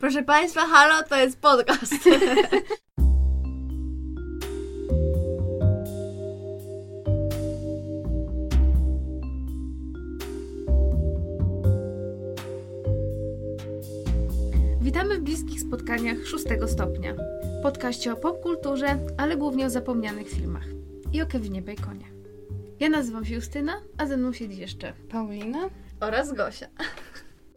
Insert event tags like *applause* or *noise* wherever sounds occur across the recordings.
Proszę Państwa, halo, to jest podcast. *laughs* Witamy w bliskich spotkaniach szóstego stopnia. Podkaście o popkulturze, ale głównie o zapomnianych filmach. I o Kevinie Baconie. Ja nazywam się Justyna, a ze mną siedzi jeszcze Paulina. Oraz Gosia.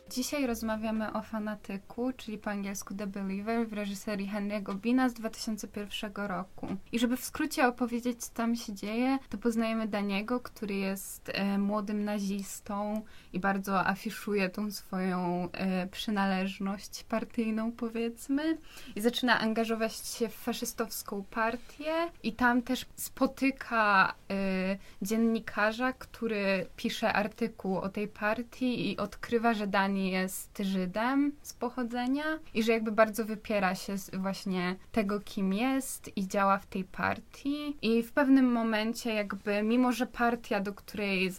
Dzisiaj rozmawiamy o Fanatyku, czyli po angielsku The Believer w reżyserii Henry'ego Bina z 2001 roku. I żeby w skrócie opowiedzieć, co tam się dzieje, to poznajemy Daniego, który jest e, młodym nazistą i bardzo afiszuje tą swoją e, przynależność partyjną, powiedzmy. I zaczyna angażować się w faszystowską partię i tam też spotyka e, dziennikarza, który pisze artykuł o tej partii i odkrywa, że Dani jest Żydem z pochodzenia i że jakby bardzo wypiera się właśnie tego, kim jest i działa w tej partii. I w pewnym momencie jakby, mimo że partia, do której,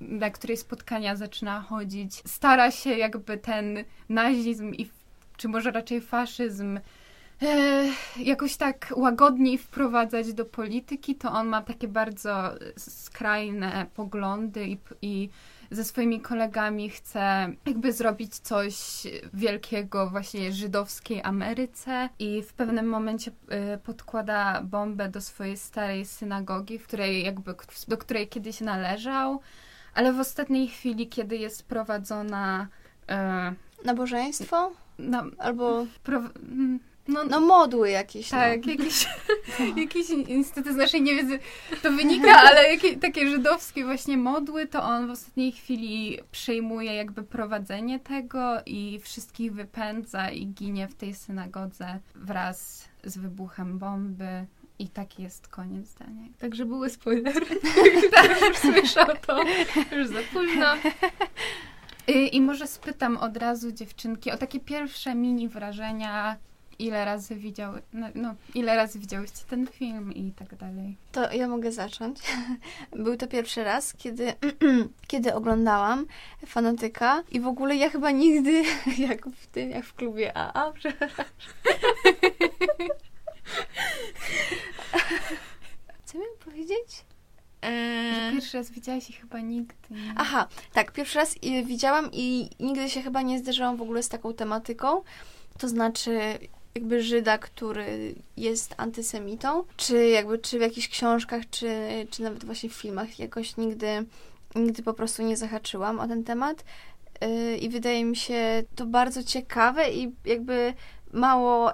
na której spotkania zaczyna chodzić, stara się jakby ten nazizm i czy może raczej faszyzm e, jakoś tak łagodniej wprowadzać do polityki, to on ma takie bardzo skrajne poglądy i, i ze swoimi kolegami chce jakby zrobić coś wielkiego właśnie żydowskiej Ameryce i w pewnym momencie y, podkłada bombę do swojej starej synagogi, w której jakby, do której kiedyś należał, ale w ostatniej chwili, kiedy jest prowadzona y, nabożeństwo? Na, Albo... Pro, mm, no, no modły jakieś. Tak, no. jakieś, *laughs* jakieś niestety z naszej niewiedzy to wynika, *laughs* ale jakie, takie żydowskie właśnie modły, to on w ostatniej chwili przejmuje jakby prowadzenie tego i wszystkich wypędza i ginie w tej synagodze wraz z wybuchem bomby. I taki jest koniec zdania. Także były spoilery. *laughs* tak, już słyszał to. Już za późno. I, I może spytam od razu dziewczynki o takie pierwsze mini wrażenia, ile razy widziały, no, no, ile razy widziałyście ten film i tak dalej. To ja mogę zacząć. *laughs* Był to pierwszy raz, kiedy, *clears throat* kiedy oglądałam Fanatyka i w ogóle ja chyba nigdy, *laughs* jak w tym, jak w klubie AA, *laughs* przepraszam. Co miałam powiedzieć? Że pierwszy raz widziałaś i chyba nigdy. Nie. Aha, tak, pierwszy raz widziałam i nigdy się chyba nie zderzyłam w ogóle z taką tematyką. To znaczy, jakby Żyda, który jest antysemitą, czy jakby czy w jakichś książkach, czy, czy nawet właśnie w filmach jakoś nigdy, nigdy po prostu nie zahaczyłam o ten temat. Yy, I wydaje mi się to bardzo ciekawe i jakby mało,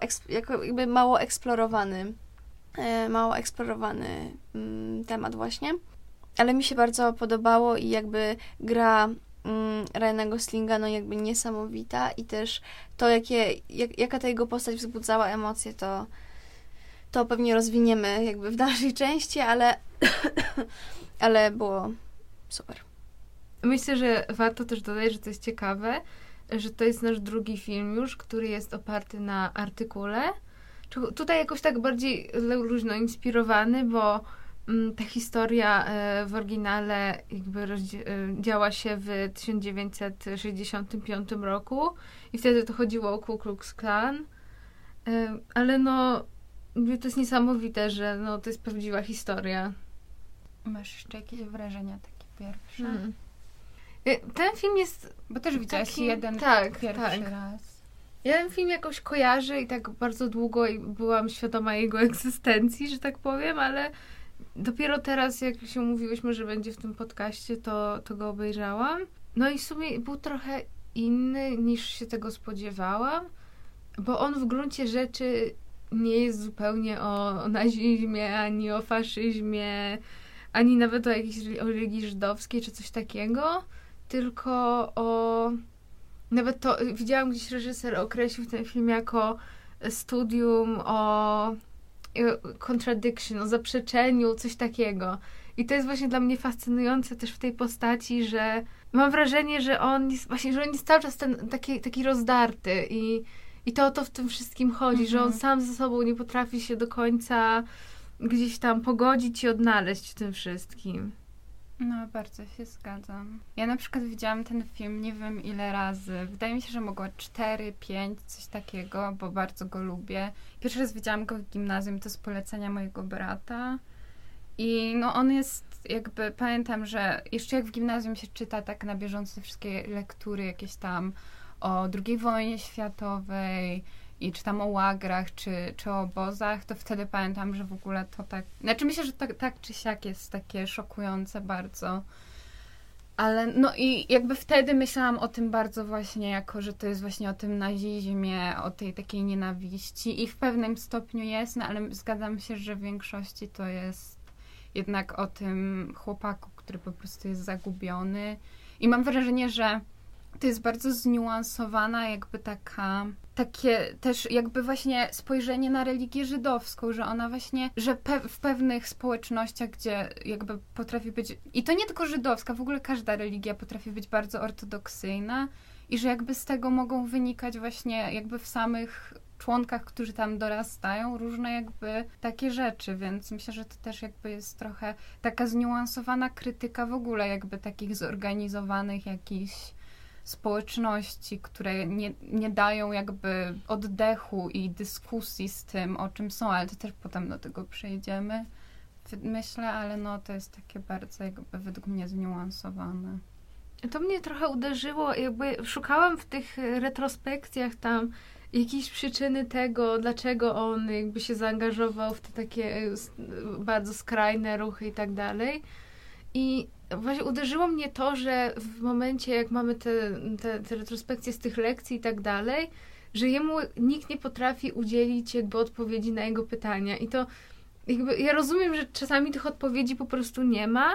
jakby mało eksplorowany, yy, mało eksplorowany mm, temat właśnie. Ale mi się bardzo podobało i jakby gra mm, Ryana Goslinga no jakby niesamowita i też to, jakie, jak, jaka ta jego postać wzbudzała emocje, to, to pewnie rozwiniemy jakby w dalszej części, ale, *coughs* ale było super. Myślę, że warto też dodać, że to jest ciekawe, że to jest nasz drugi film już, który jest oparty na artykule. Tutaj jakoś tak bardziej luźno inspirowany, bo ta historia e, w oryginale jakby e, działa się w 1965 roku i wtedy to chodziło o Ku Klux Klan. E, ale no, to jest niesamowite, że no, to jest prawdziwa historia. Masz jeszcze jakieś wrażenia takie pierwsze? Hmm. Ten film jest... Bo też widziałaś taki, jeden tak, pierwszy tak. raz. Ja ten film jakoś kojarzę i tak bardzo długo byłam świadoma jego egzystencji, że tak powiem, ale dopiero teraz, jak się mówiłyśmy, że będzie w tym podcaście, to, to go obejrzałam. No i w sumie był trochę inny niż się tego spodziewałam, bo on w gruncie rzeczy nie jest zupełnie o, o nazizmie, ani o faszyzmie, ani nawet o jakiejś religii żydowskiej czy coś takiego, tylko o. Nawet to widziałam gdzieś reżyser określił ten film jako studium o contradiction, o zaprzeczeniu, coś takiego. I to jest właśnie dla mnie fascynujące też w tej postaci, że mam wrażenie, że on jest właśnie, że on jest cały czas ten, taki, taki rozdarty i, i to o to w tym wszystkim chodzi, mhm. że on mhm. sam ze sobą nie potrafi się do końca gdzieś tam pogodzić i odnaleźć w tym wszystkim. No, bardzo się zgadzam. Ja na przykład widziałam ten film nie wiem ile razy. Wydaje mi się, że mogło 4, 5, coś takiego, bo bardzo go lubię. Pierwszy raz widziałam go w gimnazjum, to z polecenia mojego brata. I no on jest jakby, pamiętam, że jeszcze jak w gimnazjum się czyta tak na bieżąco wszystkie lektury jakieś tam o II wojnie światowej i czy tam o łagrach, czy, czy o obozach, to wtedy pamiętam, że w ogóle to tak... Znaczy myślę, że to, tak czy siak jest takie szokujące bardzo. Ale no i jakby wtedy myślałam o tym bardzo właśnie, jako że to jest właśnie o tym nazizmie, o tej takiej nienawiści i w pewnym stopniu jest, no ale zgadzam się, że w większości to jest jednak o tym chłopaku, który po prostu jest zagubiony. I mam wrażenie, że to jest bardzo zniuansowana, jakby taka, takie też jakby właśnie spojrzenie na religię żydowską, że ona właśnie, że pe w pewnych społecznościach, gdzie jakby potrafi być, i to nie tylko żydowska, w ogóle każda religia potrafi być bardzo ortodoksyjna i że jakby z tego mogą wynikać właśnie jakby w samych członkach, którzy tam dorastają, różne jakby takie rzeczy, więc myślę, że to też jakby jest trochę taka zniuansowana krytyka w ogóle jakby takich zorganizowanych jakichś społeczności, które nie, nie dają jakby oddechu i dyskusji z tym, o czym są, ale to też potem do tego przejdziemy, myślę, ale no to jest takie bardzo jakby według mnie zniuansowane. To mnie trochę uderzyło, jakby szukałam w tych retrospekcjach tam jakieś przyczyny tego, dlaczego on jakby się zaangażował w te takie bardzo skrajne ruchy i tak dalej. I właśnie uderzyło mnie to, że w momencie, jak mamy te, te, te retrospekcje z tych lekcji i tak dalej, że jemu nikt nie potrafi udzielić jakby odpowiedzi na jego pytania. I to jakby, ja rozumiem, że czasami tych odpowiedzi po prostu nie ma,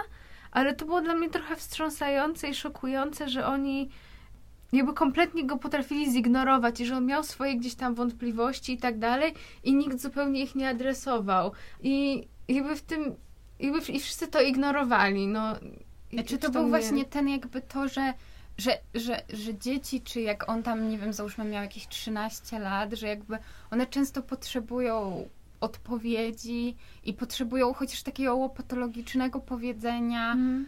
ale to było dla mnie trochę wstrząsające i szokujące, że oni jakby kompletnie go potrafili zignorować i że on miał swoje gdzieś tam wątpliwości i tak dalej i nikt zupełnie ich nie adresował. I jakby w tym, jakby i wszyscy to ignorowali, no. Czy to, to był mnie... właśnie ten jakby to, że że, że, że dzieci, czy jak on tam, nie wiem, załóżmy miał jakieś 13 lat, że jakby one często potrzebują odpowiedzi i potrzebują chociaż takiego łopatologicznego powiedzenia, mm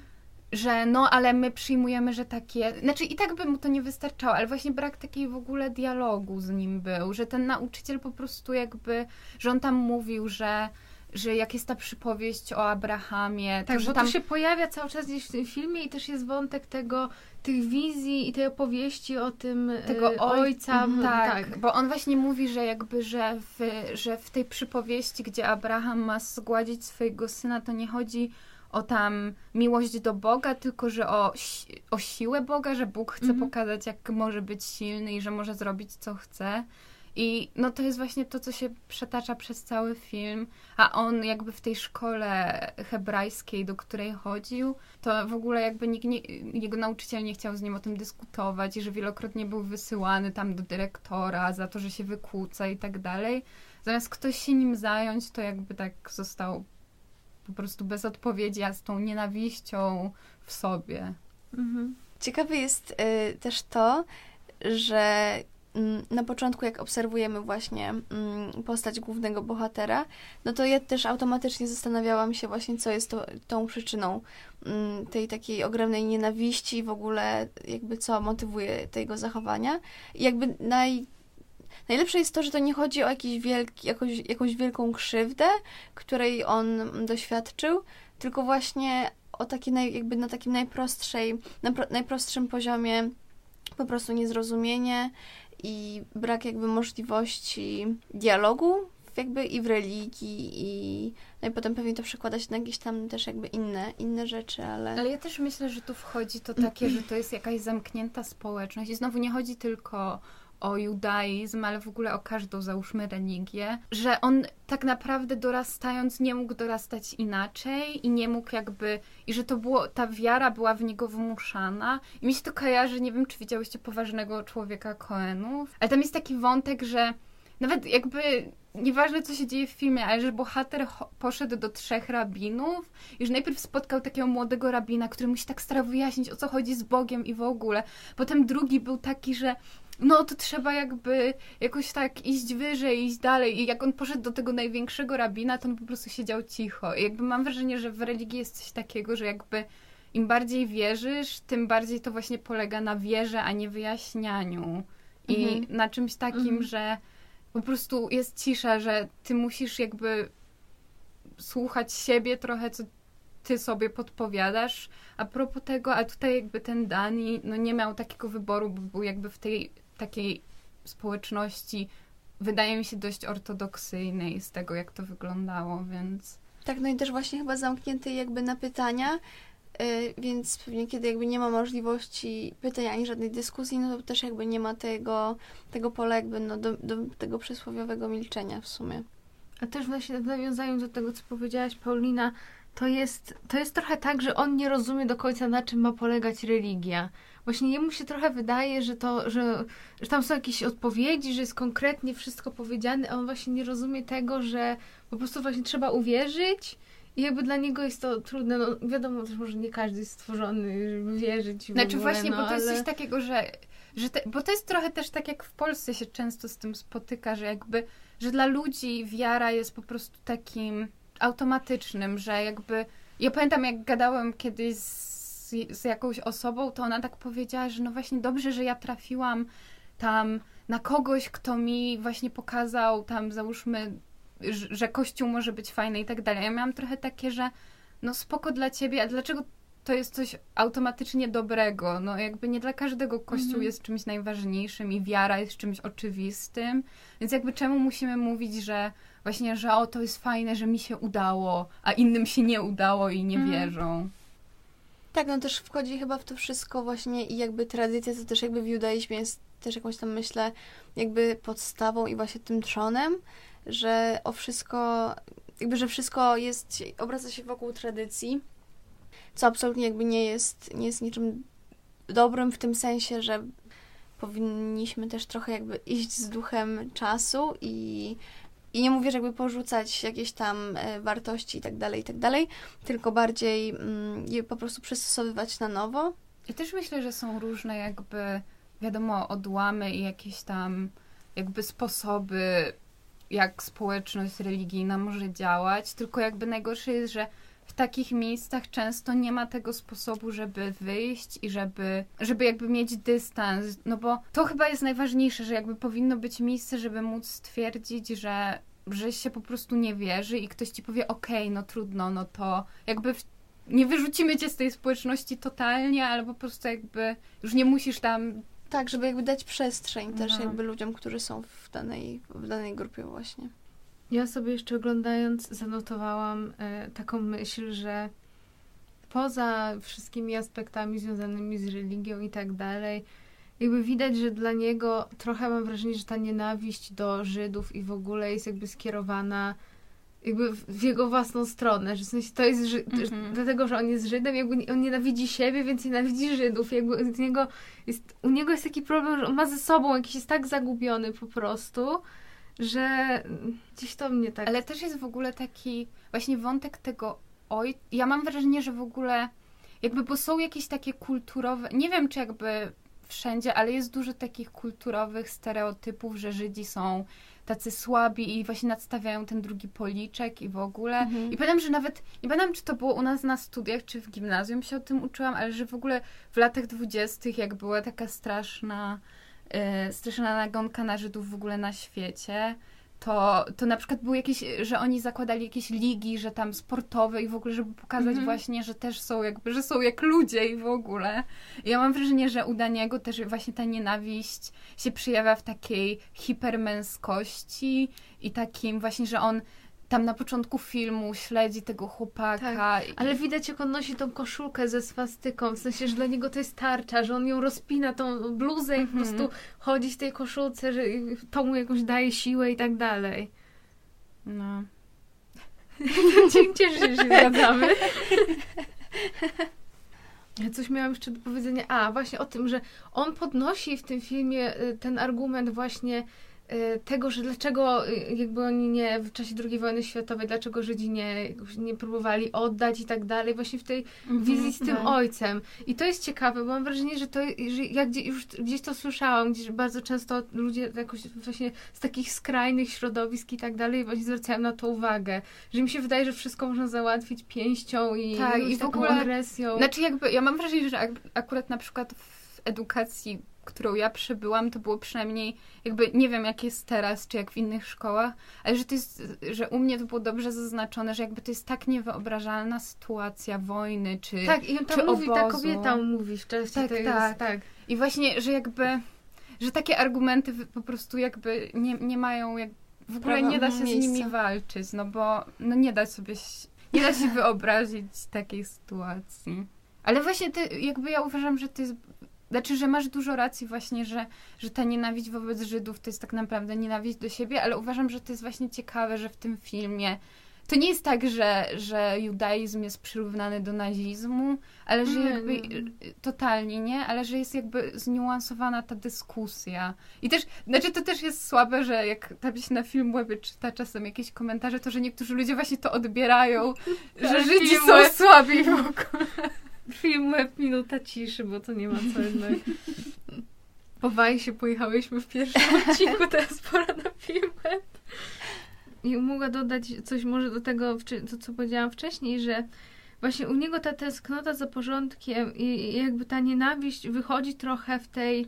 że no, ale my przyjmujemy, że takie. Znaczy, i tak by mu to nie wystarczało, ale właśnie brak takiej w ogóle dialogu z nim był, że ten nauczyciel po prostu jakby, że on tam mówił, że że jak jest ta przypowieść o Abrahamie, tak, to, bo tam... to się pojawia cały czas gdzieś w tym filmie i też jest wątek tego, tych wizji i tej opowieści o tym tego e, ojca. Mhm, tak, tak, bo on właśnie mówi, że jakby, że w, że w tej przypowieści, gdzie Abraham ma zgładzić swojego syna, to nie chodzi o tam miłość do Boga, tylko że o, o siłę Boga, że Bóg chce mhm. pokazać, jak może być silny i że może zrobić, co chce. I no to jest właśnie to, co się przetacza przez cały film, a on jakby w tej szkole hebrajskiej, do której chodził, to w ogóle jakby nikt nie, jego nauczyciel nie chciał z nim o tym dyskutować i że wielokrotnie był wysyłany tam do dyrektora za to, że się wykłóca i tak dalej. Zamiast ktoś się nim zająć, to jakby tak został po prostu bez odpowiedzi, a z tą nienawiścią w sobie. Mhm. Ciekawe jest y, też to, że na początku, jak obserwujemy właśnie mm, postać głównego bohatera, no to ja też automatycznie zastanawiałam się właśnie, co jest to, tą przyczyną mm, tej takiej ogromnej nienawiści, w ogóle jakby co motywuje tego zachowania. I jakby naj Najlepsze jest to, że to nie chodzi o jakiś wielki, jakąś, jakąś wielką krzywdę, której on doświadczył, tylko właśnie o takie naj, jakby na takim najprostszej, na najprostszym poziomie po prostu niezrozumienie i brak jakby możliwości dialogu jakby i w religii i, no i potem pewnie to przekłada się na jakieś tam też jakby inne, inne rzeczy, ale... Ale ja też myślę, że tu wchodzi to takie, że to jest jakaś zamknięta społeczność i znowu nie chodzi tylko o judaizm, ale w ogóle o każdą, załóżmy, religię, że on tak naprawdę dorastając nie mógł dorastać inaczej i nie mógł jakby, i że to było, ta wiara była w niego wmuszana. I mi się to kojarzy, nie wiem, czy widziałyście poważnego człowieka Coenów, ale tam jest taki wątek, że nawet jakby nieważne co się dzieje w filmie, ale że bohater poszedł do trzech rabinów i że najpierw spotkał takiego młodego rabina, który musi tak starał wyjaśnić o co chodzi z Bogiem i w ogóle. Potem drugi był taki, że no to trzeba jakby jakoś tak iść wyżej, iść dalej. I jak on poszedł do tego największego rabina, to on po prostu siedział cicho. I jakby mam wrażenie, że w religii jest coś takiego, że jakby im bardziej wierzysz, tym bardziej to właśnie polega na wierze, a nie wyjaśnianiu. I Mhm. na czymś takim, Mhm. że po prostu jest cisza, że ty musisz jakby słuchać siebie trochę, co ty sobie podpowiadasz. A propos tego, a tutaj jakby ten Dani no nie miał takiego wyboru, bo był jakby w tej takiej społeczności wydaje mi się dość ortodoksyjnej z tego, jak to wyglądało, więc Tak, no i też właśnie chyba zamknięty jakby na pytania, y, więc pewnie kiedy jakby nie ma możliwości pytań ani żadnej dyskusji, no to też jakby nie ma tego, tego pola jakby no do, do tego przysłowiowego milczenia w sumie. A też właśnie w nawiązaniu do tego, co powiedziałaś, Paulina, to jest, to jest trochę tak, że on nie rozumie do końca, na czym ma polegać religia. Właśnie jemu się trochę wydaje, że to, że, że tam są jakieś odpowiedzi, że jest konkretnie wszystko powiedziane, a on właśnie nie rozumie tego, że po prostu właśnie trzeba uwierzyć i jakby dla niego jest to trudne. No wiadomo też może nie każdy jest stworzony, żeby wierzyć w Znaczy ogóle, właśnie, no, bo to jest ale... coś takiego, że, że te, bo to jest trochę też tak jak w Polsce się często z tym spotyka, że jakby, że dla ludzi wiara jest po prostu takim automatycznym, że jakby, ja pamiętam jak gadałem kiedyś z, z jakąś osobą, to ona tak powiedziała, że no właśnie dobrze, że ja trafiłam tam na kogoś, kto mi właśnie pokazał tam załóżmy, że, że kościół może być fajny i tak dalej. Ja miałam trochę takie, że no spoko dla ciebie, a dlaczego to jest coś automatycznie dobrego. No jakby nie dla każdego kościół Mhm. jest czymś najważniejszym i wiara jest czymś oczywistym. Więc jakby czemu musimy mówić, że właśnie, że o to jest fajne, że mi się udało, a innym się nie udało i nie Mhm. wierzą. Tak, no też wchodzi chyba w to wszystko właśnie i jakby tradycja, to też jakby w judaizmie jest też jakąś tam, myślę, jakby podstawą i właśnie tym trzonem, że o wszystko, jakby, że wszystko jest, obraca się wokół tradycji, co absolutnie jakby nie jest, nie jest niczym dobrym w tym sensie, że powinniśmy też trochę jakby iść z duchem czasu i, i nie mówię, że jakby porzucać jakieś tam e, wartości i tak dalej, i tak dalej, tylko bardziej mm, je po prostu przystosowywać na nowo. I też myślę, że są różne jakby, wiadomo, odłamy i jakieś tam jakby sposoby, jak społeczność religijna może działać, tylko jakby najgorsze jest, że w takich miejscach często nie ma tego sposobu, żeby wyjść i żeby, żeby jakby mieć dystans, no bo to chyba jest najważniejsze, że jakby powinno być miejsce, żeby móc stwierdzić, że, że się po prostu nie wierzy i ktoś ci powie, okej, no trudno, no to jakby w, nie wyrzucimy cię z tej społeczności totalnie, ale po prostu jakby już nie musisz tam Tak, żeby jakby dać przestrzeń też No. jakby ludziom, którzy są w danej, w danej grupie właśnie. Ja sobie jeszcze oglądając zanotowałam e, taką myśl, że poza wszystkimi aspektami związanymi z religią i tak dalej, jakby widać, że dla niego trochę mam wrażenie, że ta nienawiść do Żydów i w ogóle jest jakby skierowana jakby w, jego własną stronę, że w sensie to jest Ży- Mhm. że- dlatego, że on jest Żydem, jakby on nienawidzi siebie, więc nienawidzi Żydów, jakby z niego jest, u niego jest taki problem, że on ma ze sobą jakiś jest tak zagubiony po prostu, że gdzieś to mnie tak... Ale też jest w ogóle taki właśnie wątek tego oj. Ja mam wrażenie, że w ogóle jakby, bo są jakieś takie kulturowe, nie wiem czy jakby wszędzie, ale jest dużo takich kulturowych stereotypów, że Żydzi są tacy słabi i właśnie nadstawiają ten drugi policzek i w ogóle. Mhm. I pamiętam, że nawet, nie pamiętam czy to było u nas na studiach, czy w gimnazjum się o tym uczyłam, ale że w ogóle w latach dwudziestych, jak była taka straszna, straszna nagonka na Żydów w ogóle na świecie, to, to na przykład były jakieś, że oni zakładali jakieś ligi, że tam sportowe i w ogóle, żeby pokazać Mhm. właśnie, że też są jakby, że są jak ludzie i w ogóle. I ja mam wrażenie, że u Daniego też właśnie ta nienawiść się przejawia w takiej hipermęskości i takim właśnie, że on tam na początku filmu śledzi tego chłopaka. i- Ale widać, jak on nosi tą koszulkę ze swastyką, w sensie, że dla niego to jest tarcza, że on ją rozpina, tą bluzę i po Mhm. prostu chodzi w tej koszulce, że to mu jakąś daje siłę i tak dalej. No. *laughs* Cieszę, że się zgadzamy. *laughs* Ja coś miałam jeszcze do powiedzenia. A, właśnie o tym, że on podnosi w tym filmie y, ten argument właśnie tego, że dlaczego y, jakby oni nie w czasie II wojny światowej, dlaczego Żydzi nie, nie próbowali oddać i tak dalej, właśnie w tej wizji z tym no. ojcem. I to jest ciekawe, bo mam wrażenie, że to, że ja gdzie, już gdzieś to słyszałam, gdzieś bardzo często ludzie jakoś właśnie z takich skrajnych środowisk i tak dalej właśnie zwracają na to uwagę, że mi się wydaje, że wszystko można załatwić pięścią i, Tak, i w ogóle- agresją. Znaczy jakby, ja mam wrażenie, że ak- akurat na przykład w edukacji, którą ja przebyłam, to było przynajmniej, jakby nie wiem jak jest teraz, czy jak w innych szkołach, ale że to jest, że u mnie to było dobrze zaznaczone, że jakby to jest tak niewyobrażalna sytuacja wojny, czy... tak, i czy mówi, ta obozu. kobieta mówi w czasie Tak, to jest, tak. tak. I właśnie, że jakby, że takie argumenty po prostu jakby nie, nie mają, jak, w ogóle Prawa nie da się z miejsca. nimi walczyć, no bo no nie da sobie, nie da się *laughs* wyobrazić takiej sytuacji. Ale właśnie ty, jakby ja uważam, że to jest, znaczy, że masz dużo racji właśnie, że, że ta nienawiść wobec Żydów to jest tak naprawdę nienawiść do siebie, ale uważam, że to jest właśnie ciekawe, że w tym filmie to nie jest tak, że, że judaizm jest przyrównany do nazizmu, ale że jakby y, totalnie nie, ale że jest jakby zniuansowana ta dyskusja. I też, znaczy to też jest słabe, że jak tam się na film webie czyta czasem jakieś komentarze, to że niektórzy ludzie właśnie to odbierają, *laughs* że Tak, Żydzi są słabi w ogóle. Film minuta ciszy, bo to nie ma co jednak. Po Wajsie pojechałyśmy w pierwszym *laughs* odcinku, teraz pora na film. I mogę dodać coś może do tego, to co powiedziałam wcześniej, że właśnie u niego ta tęsknota za porządkiem i, jakby ta nienawiść wychodzi trochę w tej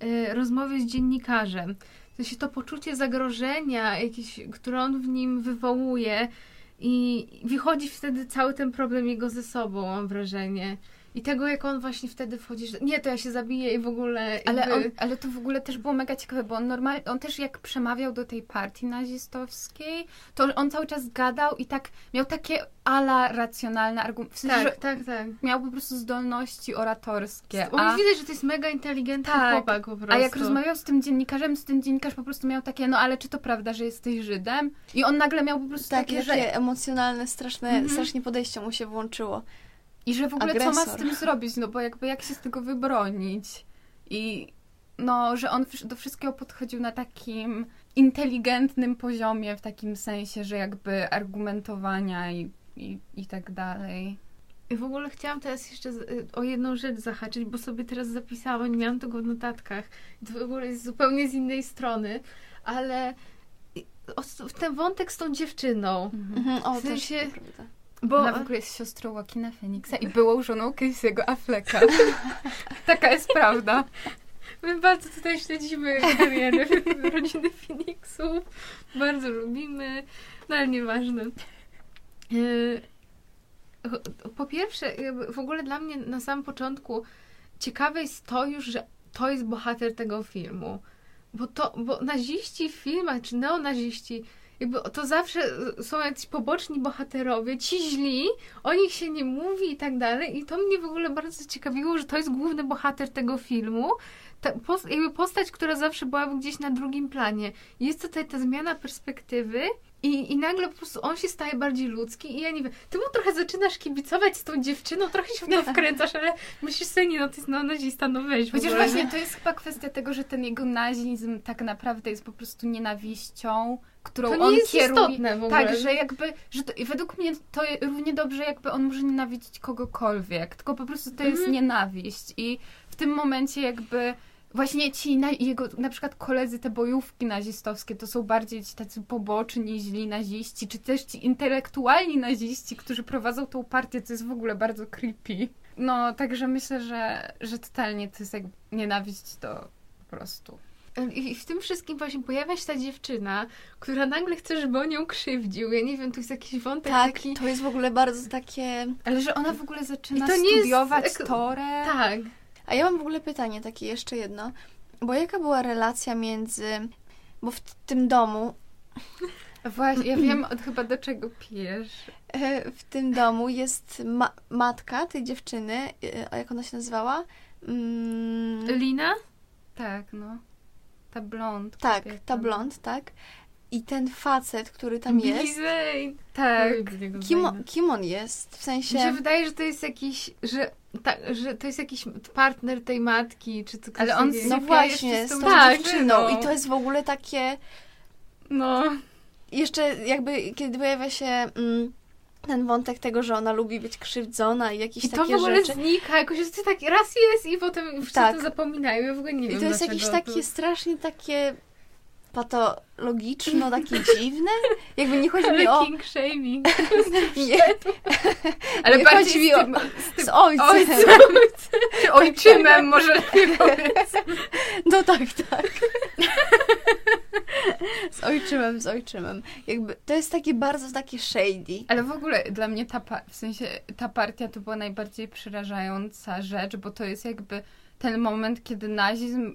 e, rozmowie z dziennikarzem. W sensie to poczucie zagrożenia, jakieś, które on w nim wywołuje i wychodzi wtedy cały ten problem jego ze sobą, mam wrażenie. I tego, jak on właśnie wtedy wchodzi, że nie, to ja się zabiję i w ogóle Ale, jakby... on, ale to w ogóle też było mega ciekawe, bo on normalnie, on też jak przemawiał do tej partii nazistowskiej, to on cały czas gadał i tak miał takie ala racjonalne argumenty. W sensie, Tak, tak, tak. miał po prostu zdolności oratorskie. On A, widać, że to jest mega inteligentny Tak. chłopak po prostu. a jak rozmawiał z tym dziennikarzem, to ten dziennikarz po prostu miał takie, no ale czy to prawda, że jesteś Żydem? I on nagle miał po prostu Tak, takie, takie że... emocjonalne, straszne, Mhm. strasznie podejście mu się włączyło. I że w ogóle co ma z Agresor. tym zrobić, no bo jakby jak się z tego wybronić. I no, że on do wszystkiego podchodził na takim inteligentnym poziomie, w takim sensie, że jakby argumentowania i, i, i tak dalej. I w ogóle chciałam teraz jeszcze o jedną rzecz zahaczyć, bo sobie teraz zapisałam, nie miałam tego w notatkach. To w ogóle jest zupełnie z innej strony, ale ten wątek z tą dziewczyną. Mhm, o, W sensie-. Bo Ona w ogóle jest siostrą Joaquina Phoenixa i byłą żoną Casey'ego Afflecka. *laughs* Taka jest prawda. my bardzo tutaj śledzimy karierę *laughs* rodziny Phoenixów. Bardzo lubimy, no ale nieważne. Yy, Po pierwsze, w ogóle dla mnie na samym początku ciekawe jest to już, że to jest bohater tego filmu. Bo to, bo naziści w filmach, czy neonaziści, jakby to zawsze są jacyś poboczni bohaterowie, ci źli, o nich się nie mówi i tak dalej. I to mnie w ogóle bardzo ciekawiło, że to jest główny bohater tego filmu. Ta pos- jakby postać, która zawsze była gdzieś na drugim planie. Jest tutaj ta zmiana perspektywy i, i nagle po prostu on się staje bardziej ludzki i ja nie wiem, ty mu trochę zaczynasz kibicować z tą dziewczyną, trochę się w to *laughs* wkręcasz, ale myślisz sobie, nie no, to jest neonazista, no weź Chociaż właśnie to jest chyba kwestia tego, że ten jego nazizm tak naprawdę jest po prostu nienawiścią, którą To nie on jest kieruje. istotne w ogóle. Tak, że jakby, że to, według mnie to równie dobrze jakby on może nienawidzić kogokolwiek, tylko po prostu to jest Mhm. nienawiść i w tym momencie jakby właśnie ci na, jego na przykład koledzy te bojówki nazistowskie to są bardziej ci tacy poboczni, źli naziści, czy też ci intelektualni naziści, którzy prowadzą tą partię, co jest w ogóle bardzo creepy. No, także myślę, że, że totalnie to jest jak nienawiść to po prostu. I w tym wszystkim właśnie pojawia się ta dziewczyna, która nagle chce, żeby on ją krzywdził. Ja nie wiem, tu jest jakiś wątek Tak, taki... to jest w ogóle bardzo takie... Ale że ona w ogóle zaczyna I to nie jest studiować ek- Torę. Tak. A ja mam w ogóle pytanie takie jeszcze jedno. Bo jaka była relacja między... Bo w tym domu, *laughs* Właśnie, ja wiem od chyba do czego pijesz. e, w tym domu jest ma- matka tej dziewczyny, e, a jak ona się nazywała? Mm, Lina? Tak, no. Ta blond. tak, kobieta. ta blond, tak. i ten facet, który tam Billy jest, Zane. Tak. Kim, on- kim on jest? W sensie... Mi się wydaje, że to jest jakiś, że, tak, że to jest jakiś partner tej matki, czy to ktoś Ale on. No właśnie, z tą Tak. dziewczyną. I to jest w ogóle takie... No. Jeszcze jakby, kiedy pojawia się mm, ten wątek tego, że ona lubi być krzywdzona i jakieś I to takie w ogóle rzeczy. znika, jakoś jest tak raz jest i potem wszyscy Tak. to zapominają. Ja w ogóle nie I wiem to jest jakieś takie strasznie takie patologiczno, *laughs* takie dziwne. Jakby nie chodzi mi Ale o... king shaming. *laughs* Nie, Ale Nie bardziej mi z o- z z ojcem. ojcem. *laughs* Czy ojczymem, może lepiej powiedz. No tak, tak. *laughs* Z ojczymem, z ojczymem. Jakby to jest takie bardzo takie shady. Ale w ogóle dla mnie ta, w sensie ta partia to była najbardziej przerażająca rzecz, bo to jest jakby ten moment, kiedy nazizm,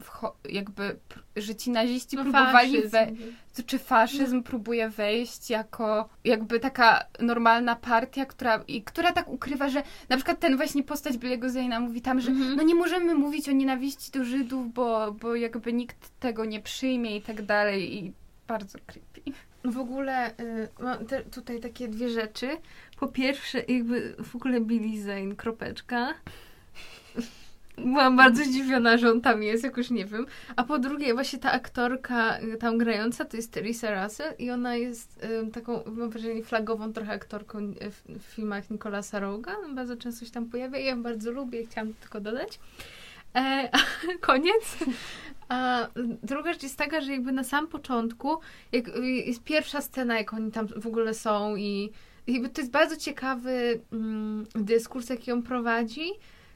jakby, że ci naziści No, próbowali, we- to czy faszyzm próbuje wejść jako jakby taka normalna partia, która, i która tak ukrywa, że na przykład ten właśnie postać Billy'ego Zane'a mówi tam, że Mhm. no nie możemy mówić o nienawiści do Żydów, bo, bo jakby nikt tego nie przyjmie i tak dalej i bardzo creepy. W ogóle y, mam te, tutaj takie dwie rzeczy. Po pierwsze, jakby w ogóle Billy Zane, kropeczka. Byłam bardzo zdziwiona, że on tam jest, jakoś nie wiem. A po drugie, właśnie ta aktorka y, tam grająca to jest Teresa Russell i ona jest taką, mam wrażenie, flagową trochę aktorką y, w, w filmach Nicolasa Roga. Bardzo często się tam pojawia i ja ją bardzo lubię, chciałam tylko dodać. E, *laughs* koniec. A druga rzecz jest taka, że jakby na sam początku, jak y, jest pierwsza scena, jak oni tam w ogóle są i to jest bardzo ciekawy mm, dyskurs, jaki on prowadzi.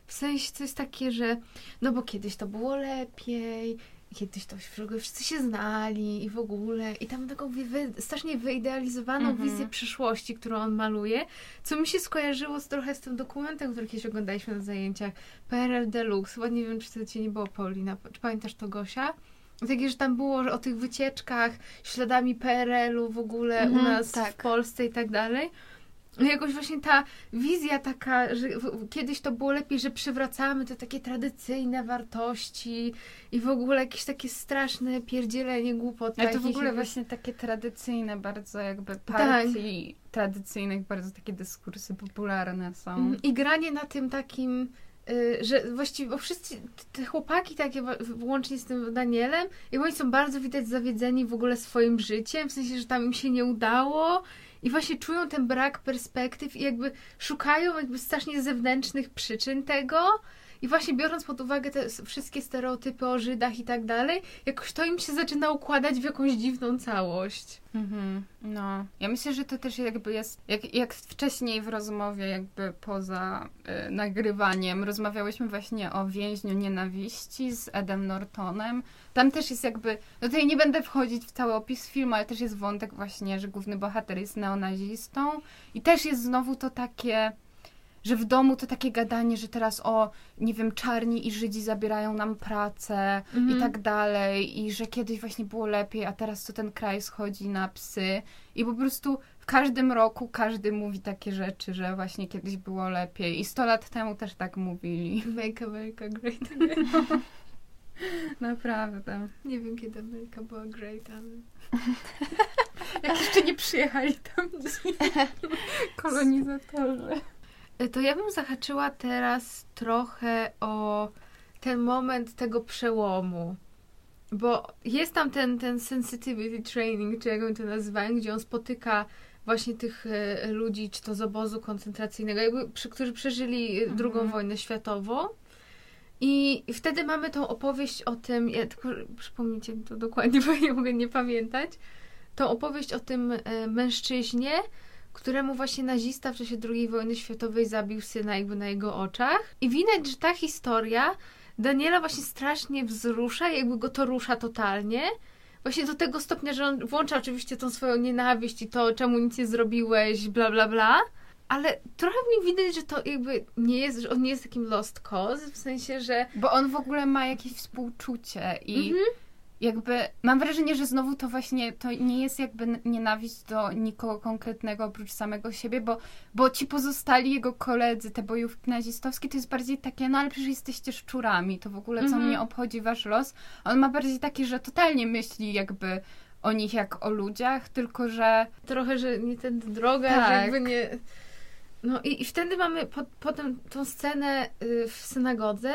W sensie jest takie, że no bo kiedyś to było lepiej, kiedyś to wszyscy się znali i w ogóle. I tam taką wy, strasznie wyidealizowaną Mhm. wizję przyszłości, którą on maluje, co mi się skojarzyło z, trochę z tym dokumentem, który kiedyś oglądaliśmy na zajęciach. PRL Deluxe. Chyba nie wiem, czy to cię nie było, Paulina. Czy pamiętasz to, Gosia? Takie, że tam było że o tych wycieczkach, śladami PRL-u w ogóle u Mhm, nas tak. w Polsce i tak dalej. No jakoś właśnie ta wizja taka, że kiedyś to było lepiej, że przywracamy te takie tradycyjne wartości i w ogóle jakieś takie straszne pierdzielenie głupot. Ale to w ogóle właśnie takie tradycyjne bardzo jakby Tak. partii tradycyjnych, bardzo takie dyskursy popularne są. Mhm. I granie na tym takim, y, że właściwie, bo wszyscy te chłopaki takie, łącznie z tym Danielem, i oni są bardzo widać zawiedzeni w ogóle swoim życiem, w sensie, że tam im się nie udało i właśnie czują ten brak perspektyw i jakby szukają jakby strasznie zewnętrznych przyczyn tego. I właśnie biorąc pod uwagę te wszystkie stereotypy o Żydach i tak dalej, jakoś to im się zaczyna układać w jakąś dziwną całość. Mhm, no. Ja myślę, że to też jakby jest, jak, jak wcześniej w rozmowie jakby poza y, nagrywaniem rozmawiałyśmy właśnie o więźniu nienawiści z Edem Nortonem. Tam też jest jakby, no tutaj nie będę wchodzić w cały opis filmu, ale też jest wątek właśnie, że główny bohater jest neonazistą i też jest znowu to takie że w domu to takie gadanie, że teraz o, nie wiem, czarni i Żydzi zabierają nam pracę i tak dalej, i że kiedyś właśnie było lepiej, a teraz to ten kraj schodzi na psy. I po prostu w każdym roku każdy mówi takie rzeczy, że właśnie kiedyś było lepiej. I 100 lat temu też tak mówili. Make America Great Again. *laughs* Naprawdę. Nie wiem, kiedy Ameryka była great, ale... *laughs* Jak jeszcze nie przyjechali tam ci *laughs* kolonizatorzy. E, To ja bym zahaczyła teraz trochę o ten moment tego przełomu. Bo jest tam ten, ten sensitivity training, czy jak oni to nazywają, gdzie on spotyka właśnie tych e, ludzi, czy to z obozu koncentracyjnego, jakby, przy, którzy przeżyli drugą Mhm. wojnę światową. I wtedy mamy tą opowieść o tym, ja tylko przypomnijcie mi to dokładnie, *laughs* bo ja mogę nie pamiętać, tą opowieść o tym mężczyźnie, któremu właśnie nazista w czasie II wojny światowej zabił syna jakby na jego oczach. I widać, że ta historia Daniela właśnie strasznie wzrusza, jakby go to rusza totalnie. Właśnie do tego stopnia, że on włącza oczywiście tą swoją nienawiść i to, czemu nic nie zrobiłeś, bla, bla, bla. Ale trochę nim widać, że to jakby nie jest, że on nie jest takim lost cause, w sensie, że Bo on w ogóle ma jakieś współczucie i Mhm. Jakby mam wrażenie, że znowu to właśnie to nie jest jakby nienawiść do nikogo konkretnego oprócz samego siebie, bo, bo ci pozostali jego koledzy, te bojówki nazistowskie, to jest bardziej takie, no ale przecież jesteście szczurami, to w ogóle co Mhm. mnie obchodzi wasz los. On ma bardziej takie, że totalnie myśli jakby o nich jak o ludziach, tylko że Trochę, że nie ten droga, Tak. że jakby nie... No i, i wtedy mamy po, potem tą scenę y, w synagodze,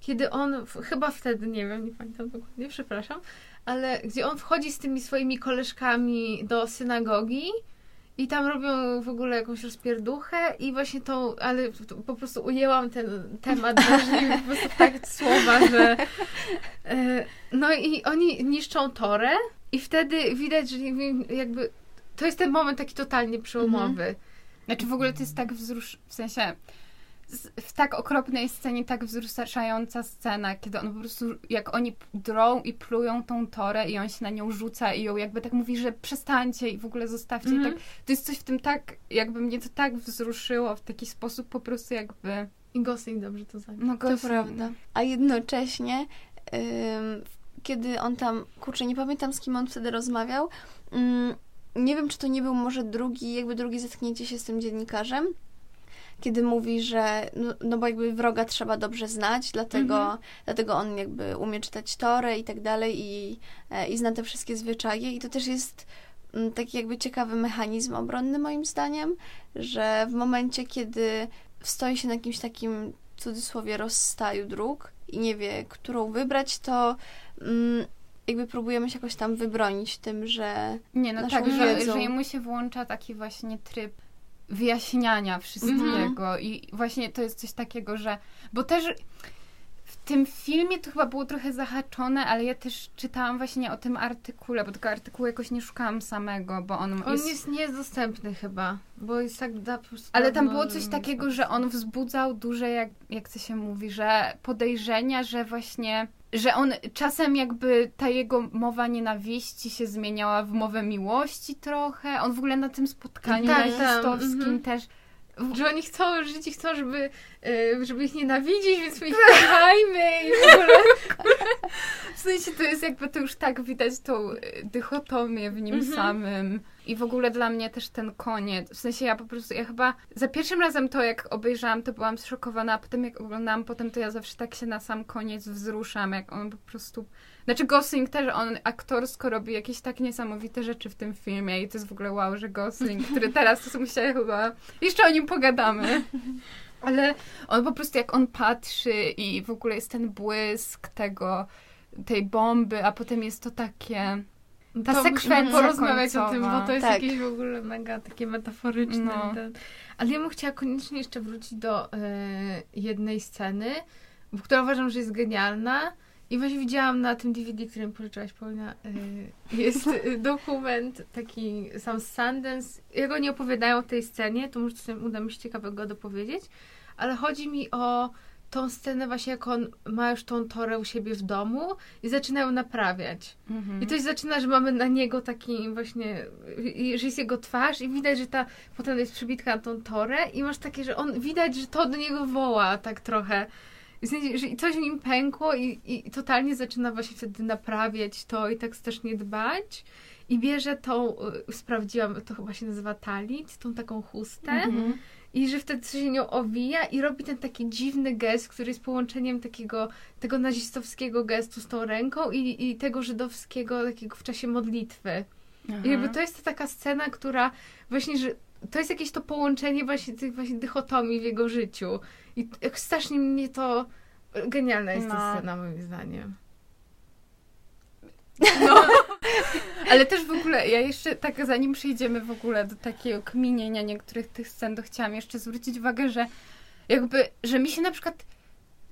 kiedy on, chyba wtedy, nie wiem, nie pamiętam dokładnie, przepraszam, ale gdzie on wchodzi z tymi swoimi koleżkami do synagogi i tam robią w ogóle jakąś rozpierduchę i właśnie tą, ale po prostu ujęłam ten temat wrażliwy, po prostu tak słowa, że e, no i oni niszczą torę i wtedy widać, że jakby to jest ten moment taki totalnie przełomowy. Znaczy w ogóle to jest tak wzrusz... w sensie w tak okropnej scenie, tak wzruszająca scena, kiedy on po prostu, jak oni drą i plują tą torę i on się na nią rzuca i ją jakby tak mówi, że przestańcie i w ogóle zostawcie. Mhm. I tak, to jest coś w tym tak, jakby mnie to tak wzruszyło w taki sposób po prostu jakby, I Gosling dobrze to zagrał. no To Gosling. prawda. A jednocześnie, ym, kiedy on tam, kurczę, nie pamiętam z kim on wtedy rozmawiał, ym, nie wiem, czy to nie był może drugi, jakby drugie zetknięcie się z tym dziennikarzem, kiedy mówi, że no, no bo jakby wroga trzeba dobrze znać, dlatego, Mhm. dlatego on jakby umie czytać Torę i tak dalej i, e, i zna te wszystkie zwyczaje i to też jest mm, taki jakby ciekawy mechanizm obronny moim zdaniem, że w momencie, kiedy stoi się na jakimś takim w cudzysłowie rozstaju dróg i nie wie, którą wybrać, to mm, jakby próbujemy się jakoś tam wybronić tym, że Nie, no tak, że, że jemu się włącza taki właśnie tryb wyjaśniania wszystkiego. I właśnie to jest coś takiego, że bo też w tym filmie to chyba było trochę zahaczone, ale ja też czytałam właśnie o tym artykule, bo tego artykułu jakoś nie szukałam samego, bo on, On jest... jest, nie jest dostępny chyba, bo jest tak da, Ale tam było coś takiego, że on wzbudzał duże, jak, jak to się mówi, że podejrzenia, że właśnie, że on czasem jakby ta jego mowa nienawiści się zmieniała w mowę miłości trochę. On w ogóle na tym spotkaniu Tak, tak, nazistowskim mhm. też. Że oni chcą żyć i chcą, żeby, y, żeby ich nienawidzić, więc my ich kochajmy i w ogóle. *laughs* W sensie to jest jakby to już tak widać tą y, dychotomię w nim Mhm. samym. I w ogóle dla mnie też ten koniec. W sensie ja po prostu, ja chyba za pierwszym razem to jak obejrzałam, to byłam zszokowana, a potem jak oglądałam potem, to ja zawsze tak się na sam koniec wzruszam, jak on po prostu... Znaczy Gosling też, on aktorsko robi jakieś tak niesamowite rzeczy w tym filmie i to jest w ogóle wow, że Gosling, który teraz to myślę chyba... Jeszcze o nim pogadamy. Ale on po prostu jak on patrzy i w ogóle jest ten błysk tego, tej bomby, a potem jest to takie... Ta to sekwencja musimy porozmawiać o tym, końcowa. bo to jest Tak. jakieś w ogóle mega takie metaforyczne. No. Ten. Ale ja bym chciała koniecznie jeszcze wrócić do e, jednej sceny, w- która uważam, że jest genialna. I właśnie widziałam na tym DVD, który mi pożyczyłaś, Paulina, e, jest *laughs* dokument taki sam z Sundance. Jak oni opowiadają o tej scenie, to może sobie uda mi się ciekawego dopowiedzieć, ale chodzi mi o tą scenę właśnie, jak on ma już tą torę u siebie w domu i zaczynają naprawiać. Mhm. I to się zaczyna, że mamy na niego taki właśnie, i- że jest jego twarz i widać, że ta potem jest przybitka na tą torę i masz takie, że on widać, że to do niego woła tak trochę. Że coś w nim pękło i, i totalnie zaczyna właśnie wtedy naprawiać to i tak strasznie dbać. I bierze tą, y, sprawdziłam, to chyba się nazywa talit, tą taką chustę. Mhm. I że wtedy się nią owija i robi ten taki dziwny gest, który jest połączeniem takiego, tego nazistowskiego gestu z tą ręką i, i tego żydowskiego takiego w czasie modlitwy. I jakby to jest taka scena, która właśnie, że to jest jakieś to połączenie właśnie tych właśnie dychotomii w jego życiu. I jak strasznie mnie to... Genialna jest ta No. scena moim zdaniem. No. *laughs* Ale też w ogóle, ja jeszcze tak zanim przejdziemy w ogóle do takiego kminienia niektórych tych scen, to chciałam jeszcze zwrócić uwagę, że jakby, że mi się na przykład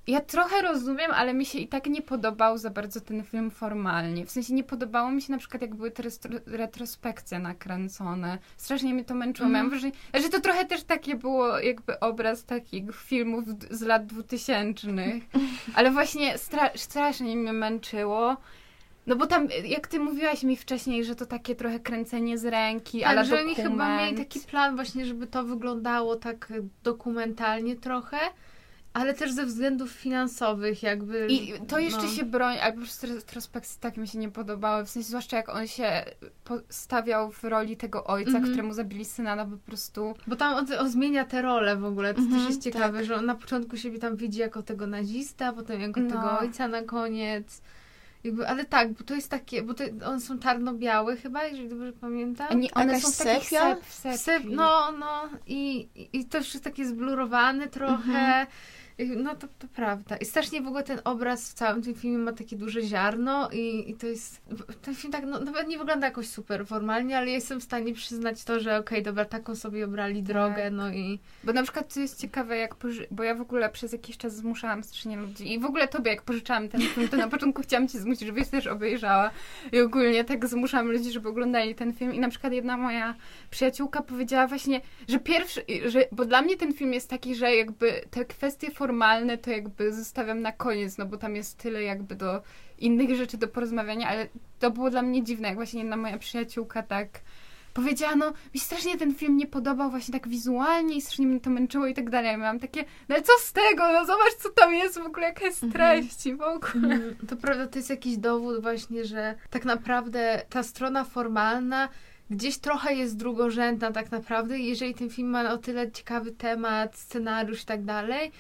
ja trochę rozumiem, ale mi się i tak nie podobał za bardzo ten film formalnie. W sensie nie podobało mi się na przykład, jak były te retrospekcje nakręcone. Strasznie mnie to męczyło. Mhm. Miałam wrażenie, że to trochę też takie było jakby obraz takich filmów z lat dwutysięcznych. *laughs* Ale właśnie stra- strasznie mnie męczyło. No bo tam, jak ty mówiłaś mi wcześniej, że to takie trochę kręcenie z ręki, ale Tak, że oni dokument. chyba mieli taki plan właśnie, żeby to wyglądało tak dokumentalnie trochę, ale też ze względów finansowych jakby. I to jeszcze no. się broni, ale po prostu retrospekcje tak mi się nie podobały, w sensie zwłaszcza jak on się stawiał w roli tego ojca, Mhm. któremu zabili syna, no po prostu... Bo tam on, on zmienia te role w ogóle, to Mhm, też jest ciekawe, że on na początku siebie tam widzi jako tego nazista, potem jako No. tego ojca na koniec. Jakby, ale tak, bo to jest takie, bo to, one są czarno-białe chyba, jeżeli dobrze pamiętam. A nie, one Jakaś są w takich sepia? sep, sepii. Sep, no, no i, i to już jest takie zblurowane trochę. Mhm. No to, to prawda. I strasznie w ogóle ten obraz w całym tym filmie ma takie duże ziarno i, i to jest... Ten film tak no, nawet nie wygląda jakoś super formalnie, ale ja jestem w stanie przyznać to, że okej, dobra, taką sobie obrali drogę, Tak. no i... Bo na przykład to jest ciekawe, jak poży- bo ja w ogóle przez jakiś czas zmuszałam strasznie ludzi i w ogóle tobie, jak pożyczałam ten film, to na *laughs* początku chciałam cię zmusić, żebyś też obejrzała i ogólnie tak zmuszałam ludzi, żeby oglądali ten film i na przykład jedna moja przyjaciółka powiedziała właśnie, że pierwszy, że, bo dla mnie ten film jest taki, że jakby te kwestie formalne to jakby zostawiam na koniec, no bo tam jest tyle jakby do innych rzeczy do porozmawiania, ale to było dla mnie dziwne, jak właśnie jedna moja przyjaciółka tak powiedziała, no mi strasznie ten film nie podobał właśnie tak wizualnie i strasznie mnie to męczyło i tak dalej. Ja miałam takie, no ale co z tego, no zobacz co tam jest, w ogóle jaka jest Mhm. treść i w ogóle. Mm, To prawda, to jest jakiś dowód właśnie, że tak naprawdę ta strona formalna gdzieś trochę jest drugorzędna tak naprawdę. Jeżeli ten film ma o tyle ciekawy temat, scenariusz i tak dalej,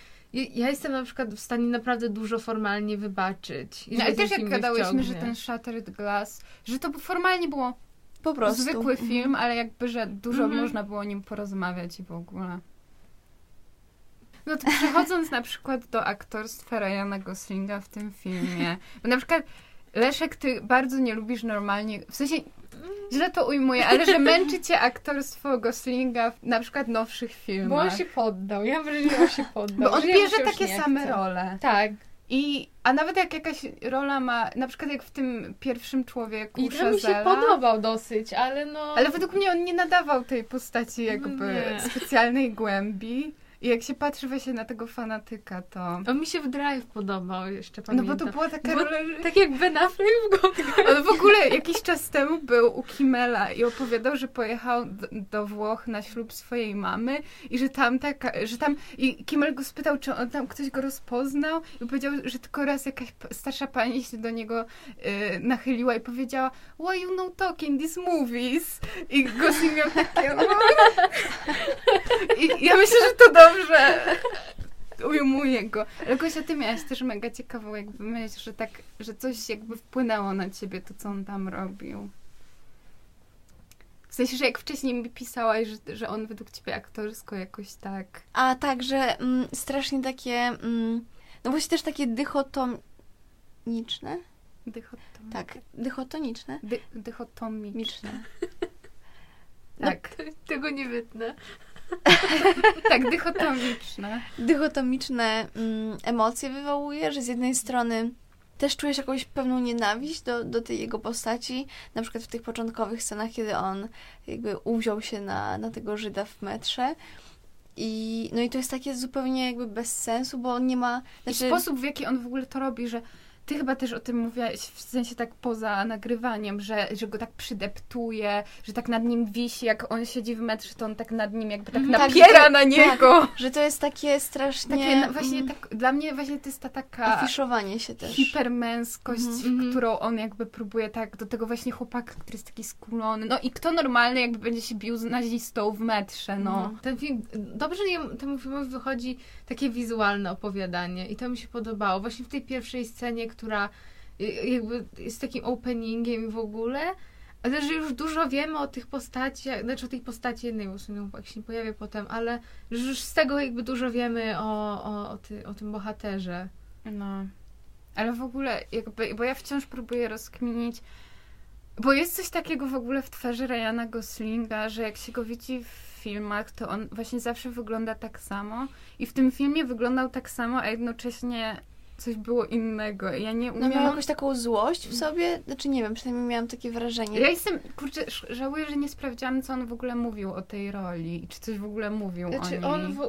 ja- jestem na przykład w stanie naprawdę dużo formalnie wybaczyć. i No, ten też jak gadałyśmy, że ten Shattered Glass, że to formalnie było Po prostu. zwykły Mhm. film, ale jakby, że dużo Mhm. można było o nim porozmawiać i w ogóle. No to *laughs* przechodząc na przykład do aktorstwa Ryana Goslinga w tym filmie, bo na przykład Leszek, ty bardzo nie lubisz normalnie, w sensie źle to ujmuję, ale że męczy cię aktorstwo Goslinga w na przykład nowszych filmach. Bo on się poddał. Ja wrażenie, że on się *laughs* poddał. Bo on bierze takie same chce. role. Tak. I, a nawet jak jakaś rola ma, na przykład jak w tym pierwszym człowieku I to mi się podobał dosyć, ale no... ale według mnie on nie nadawał tej postaci jakby Nie. specjalnej głębi. I jak się patrzy właśnie na tego fanatyka, to... On mi się w Drive podobał, jeszcze No pamiętam. bo to była taka Bo-. Tak jak Ben Affleck w Gothic. On w ogóle jakiś czas temu był u Kimmela i opowiadał, że pojechał do, do Włoch na ślub swojej mamy i że tam taka, że tam i Kimmel go spytał, czy on tam ktoś go rozpoznał i powiedział, że tylko raz jakaś starsza pani się do niego y, nachyliła i powiedziała why you no talk in these movies? I Gosling miał takie no. *laughs* ja myślę, że to dobrze ujmuje go. Ale Gosia, ty miałaś też mega ciekawą jakby myśl, że tak, że coś jakby wpłynęło na ciebie, to co on tam robił. W sensie, że jak wcześniej mi pisałaś, że, że on według ciebie aktorsko jakoś tak... A także mm, strasznie takie, mm, no właśnie też takie dychotoniczne, Dychotom... tak, dychotoniczne, Dy, dychotomiczne. miczne. Tak, Tego nie wytnę. Tak, dychotomiczne. dychotomiczne mm, emocje wywołuje, że z jednej strony też czujesz jakąś pewną nienawiść do, do tej jego postaci, na przykład w tych początkowych scenach, kiedy on jakby uwziął się na, na tego Żyda w metrze. I, no i to jest takie zupełnie jakby bez sensu, bo on nie ma... I Znaczy, sposób, w jaki on w ogóle to robi, że ty chyba też o tym mówiłaś, w sensie tak poza nagrywaniem, że, że go tak przydeptuje, że tak nad nim wisi, jak on siedzi w metrze, to on tak nad nim jakby tak Mhm. Tak, napiera to- na niego. że to jest takie strasznie... Takie właśnie mm, tak, dla mnie właśnie to jest ta taka Afiszowanie się też. hipermęskość, Mhm. którą on jakby próbuje tak, do tego właśnie chłopaka, który jest taki skulony. No i kto normalny jakby będzie się bił z nazistą w metrze, no. No. Ten film, dobrze temu filmowi wychodzi takie wizualne opowiadanie i to mi się podobało. Właśnie w tej pierwszej scenie, która y, jakby jest takim openingiem w ogóle, ale że już dużo wiemy o tych postaciach, znaczy o tej postaci jednej, bo w sumie jak się pojawię potem, ale że już z tego jakby dużo wiemy o, o, o, ty, o tym bohaterze. No. Ale w ogóle jakby, bo ja wciąż próbuję rozkminić, bo jest coś takiego w ogóle w twarzy Ryana Goslinga, że jak się go widzi w filmach, to on właśnie zawsze wygląda tak samo i w tym filmie wyglądał tak samo, a jednocześnie coś było innego. Ja nie No umiem... miał jakąś taką złość w sobie, znaczy nie wiem, przynajmniej miałam takie wrażenie. Ja jestem, kurczę, żałuję, że nie sprawdziłam, co on w ogóle mówił o tej roli czy coś w ogóle mówił o Znaczy niej. on, w,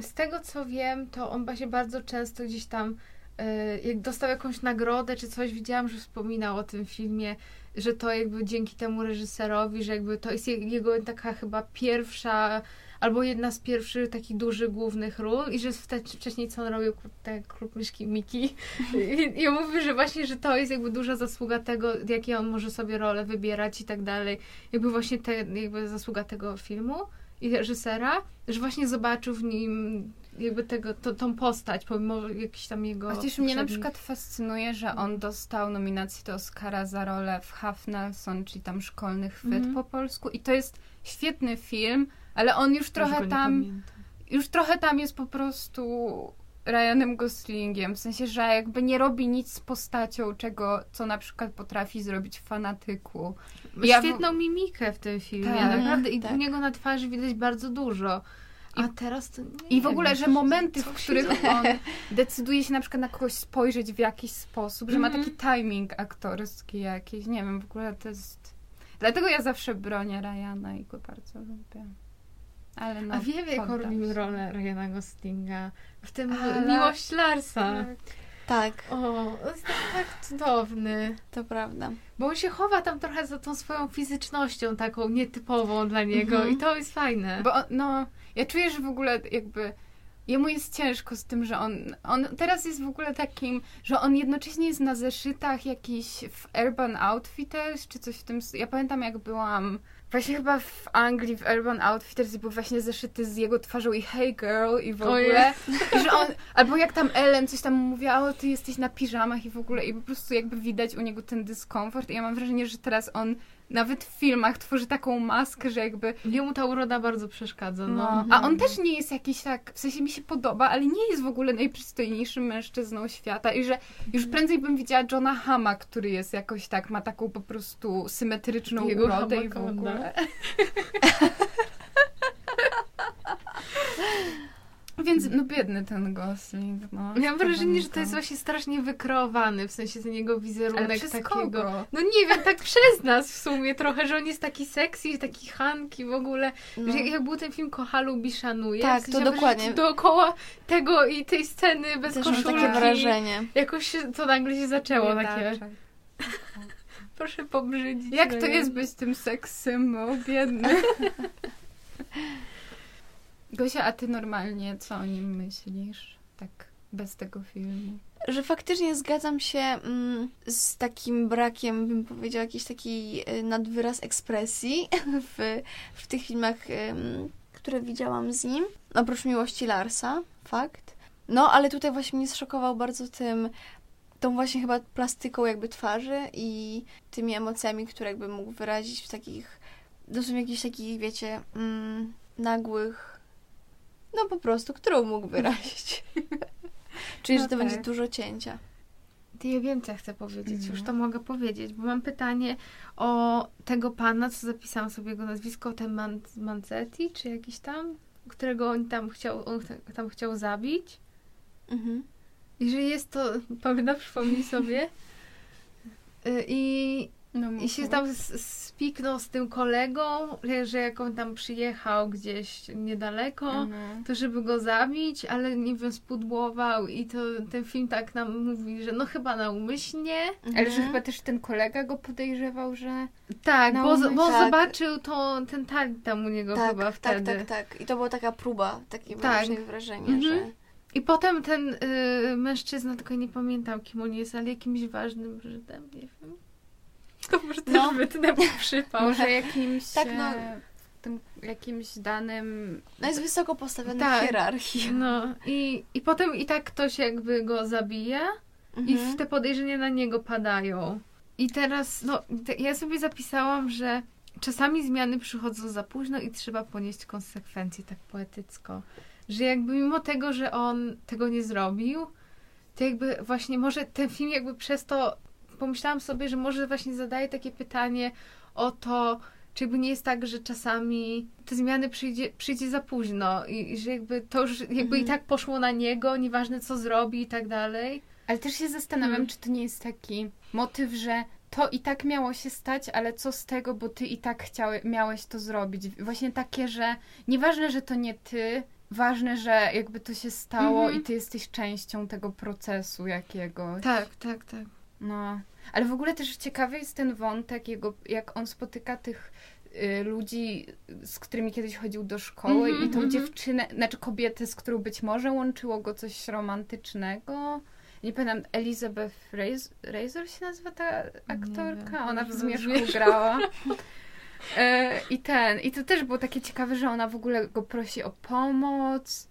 y, z tego co wiem, to on właśnie bardzo często gdzieś tam, y, jak dostał jakąś nagrodę czy coś, widziałam, że wspominał o tym filmie, że to jakby dzięki temu reżyserowi, że jakby to jest je- jego taka chyba pierwsza albo jedna z pierwszych takich dużych głównych ról i że wcześniej co on robił, te klub myszki Miki I, i on mówi, że właśnie, że to jest jakby duża zasługa tego, jakie on może sobie role wybierać i tak dalej, jakby właśnie te, jakby zasługa tego filmu. i reżysera, że właśnie zobaczył w nim jakby tego, to, tą postać, pomimo jakichś tam jego Chociaż mnie na przykład fascynuje, że on dostał nominację do Oscara za rolę w Half Nelson, czyli tam szkolny chwyt Mhm. po polsku. I to jest świetny film, ale on już Już trochę nie tam, już trochę tam jest po prostu Ryanem Goslingiem. W sensie, że jakby nie robi nic z postacią, czego, co na przykład potrafi zrobić w fanatyku. Ja w- świetną mimikę w tym filmie, Tak. naprawdę. I Tak. u niego na twarzy widać bardzo dużo. A teraz to nie I w ogóle, że momenty, w których on *laughs* decyduje się na przykład na kogoś spojrzeć w jakiś sposób, że ma Mhm. taki timing aktorski jakiś, nie wiem, w ogóle to jest... Dlatego ja zawsze bronię Ryana i go bardzo lubię. Ale no, A wiemy, jaką robimy rolę Ryana Goslinga. W tym Ale- Miłość Larsa. Tak, O, on jest tak, tak cudowny. to prawda. Bo on się chowa tam trochę za tą swoją fizycznością taką nietypową dla niego Mhm. i to jest fajne. Bo on, no, ja czuję, że w ogóle jakby jemu jest ciężko z tym, że on, on teraz jest w ogóle takim, że on jednocześnie jest na zeszytach jakiś w Urban Outfitters, czy coś w tym... Ja pamiętam, jak byłam właśnie chyba w Anglii w Urban Outfitters i były właśnie zeszyty z jego twarzą i hey girl i w ogóle. I że on, albo jak tam Ellen coś tam mówiła, o ty jesteś na piżamach i w ogóle. I po prostu jakby widać u niego ten dyskomfort. I ja mam wrażenie, że teraz on nawet w filmach tworzy taką maskę, że jakby Jemu ta uroda bardzo przeszkadza. No. no, a on też nie jest jakiś tak, w sensie mi się podoba, ale nie jest w ogóle najprzystojniejszym mężczyzną świata i że już prędzej bym widziała Johna Hama, który jest jakoś tak, ma taką po prostu symetryczną Jego urodę i w ogóle. *laughs* Więc no biedny ten Gosling, no. Miałam wrażenie, że to jest właśnie strasznie wykreowany, w sensie ten jego Ale wizerunek przez takiego. kogo? No nie wiem, tak *laughs* przez nas w sumie trochę, że on jest taki sexy, taki hanki w ogóle. No. Że jak był ten film Kocha lubi szanuje. Tak, w sensie to dokładnie. Dookoła tego i tej sceny bez Też koszulki. takie wrażenie. Jakoś to nagle się zaczęło takie. Biedaczek. *laughs* Proszę pobrzydzić. Jak to jest być tym seks symbol, biedny? *laughs* Gosia, a ty normalnie co o nim myślisz? Tak, bez tego filmu. Że faktycznie zgadzam się mm, z takim brakiem, bym powiedziała, jakiś taki y, nadwyraz ekspresji *laughs* w, w tych filmach, które widziałam z nim. Oprócz Miłości Larsa, fakt. No, ale tutaj właśnie mnie zszokował bardzo tym, tą właśnie chyba plastyką jakby twarzy i tymi emocjami, które jakby mógł wyrazić w takich, dosłownie jakichś takich, wiecie, mm, nagłych, no po prostu, którą mógł wyrazić. *laughs* Czyli, No że to będzie tak. dużo cięcia. Ty ja wiem, co ja chcę powiedzieć, No. już to mogę powiedzieć, bo mam pytanie o tego pana, co zapisałam sobie jego nazwisko, ten Man Manzetti, czy jakiś tam, którego on tam chciał, on tam chciał zabić. Mhm. I że jest to, pamiętam, przypomnij sobie. *laughs* Y, I, No, I się tam spiknął z tym kolegą, że- jak on tam przyjechał gdzieś niedaleko, Mhm. to żeby go zabić, ale nie wiem, spudłował i to ten film tak nam mówi, że no chyba naumyślnie. Ale że Mhm. chyba też ten kolega go podejrzewał, że... Tak, bo, bo Tak. zobaczył to, ten talent tam u niego Tak, chyba tak, wtedy. tak, tak. I to była taka próba, takie Tak. tak. wrażenie, Mhm. że... I potem ten y, mężczyzna, tylko nie pamiętam kim on jest, ale jakimś ważnym Żydem, nie wiem. To może też No. wytnę mu przypał. Może jakimś... Tak, no. e, tym, jakimś danym... No jest wysoko postawiony Tak. w hierarchii. No i, i potem i tak ktoś jakby go zabija i Mhm. w te podejrzenia na niego padają. I teraz, no, te, ja sobie zapisałam, że czasami zmiany przychodzą za późno i trzeba ponieść konsekwencje, tak poetycko. Że jakby mimo tego, że on tego nie zrobił, to jakby właśnie może ten film jakby przez to pomyślałam sobie, że może właśnie zadaje takie pytanie o to, czy jakby nie jest tak, że czasami te zmiany przyjdzie, przyjdzie za późno i, i że jakby to już jakby Mhm. i tak poszło na niego, nieważne co zrobi i tak dalej. Ale też się zastanawiam, Mhm. czy to nie jest taki motyw, że to i tak miało się stać, ale co z tego, bo ty i tak chciały, miałeś to zrobić. Właśnie takie, że nieważne, że to nie ty, ważne, że jakby to się stało Mhm. i ty jesteś częścią tego procesu jakiegoś. Tak, tak, tak. No, ale w ogóle też ciekawy jest ten wątek, jego, jak on spotyka tych y, ludzi, z którymi kiedyś chodził do szkoły Mhm, i tą mhm. dziewczynę, znaczy kobietę, z którą być może łączyło go coś romantycznego. Nie pamiętam, Elizabeth Razor, Razor się nazywa ta aktorka? Ona w Zmierzchu Zmierzchu. grała. *laughs* E, I ten, i to też było takie ciekawe, że ona w ogóle go prosi o pomoc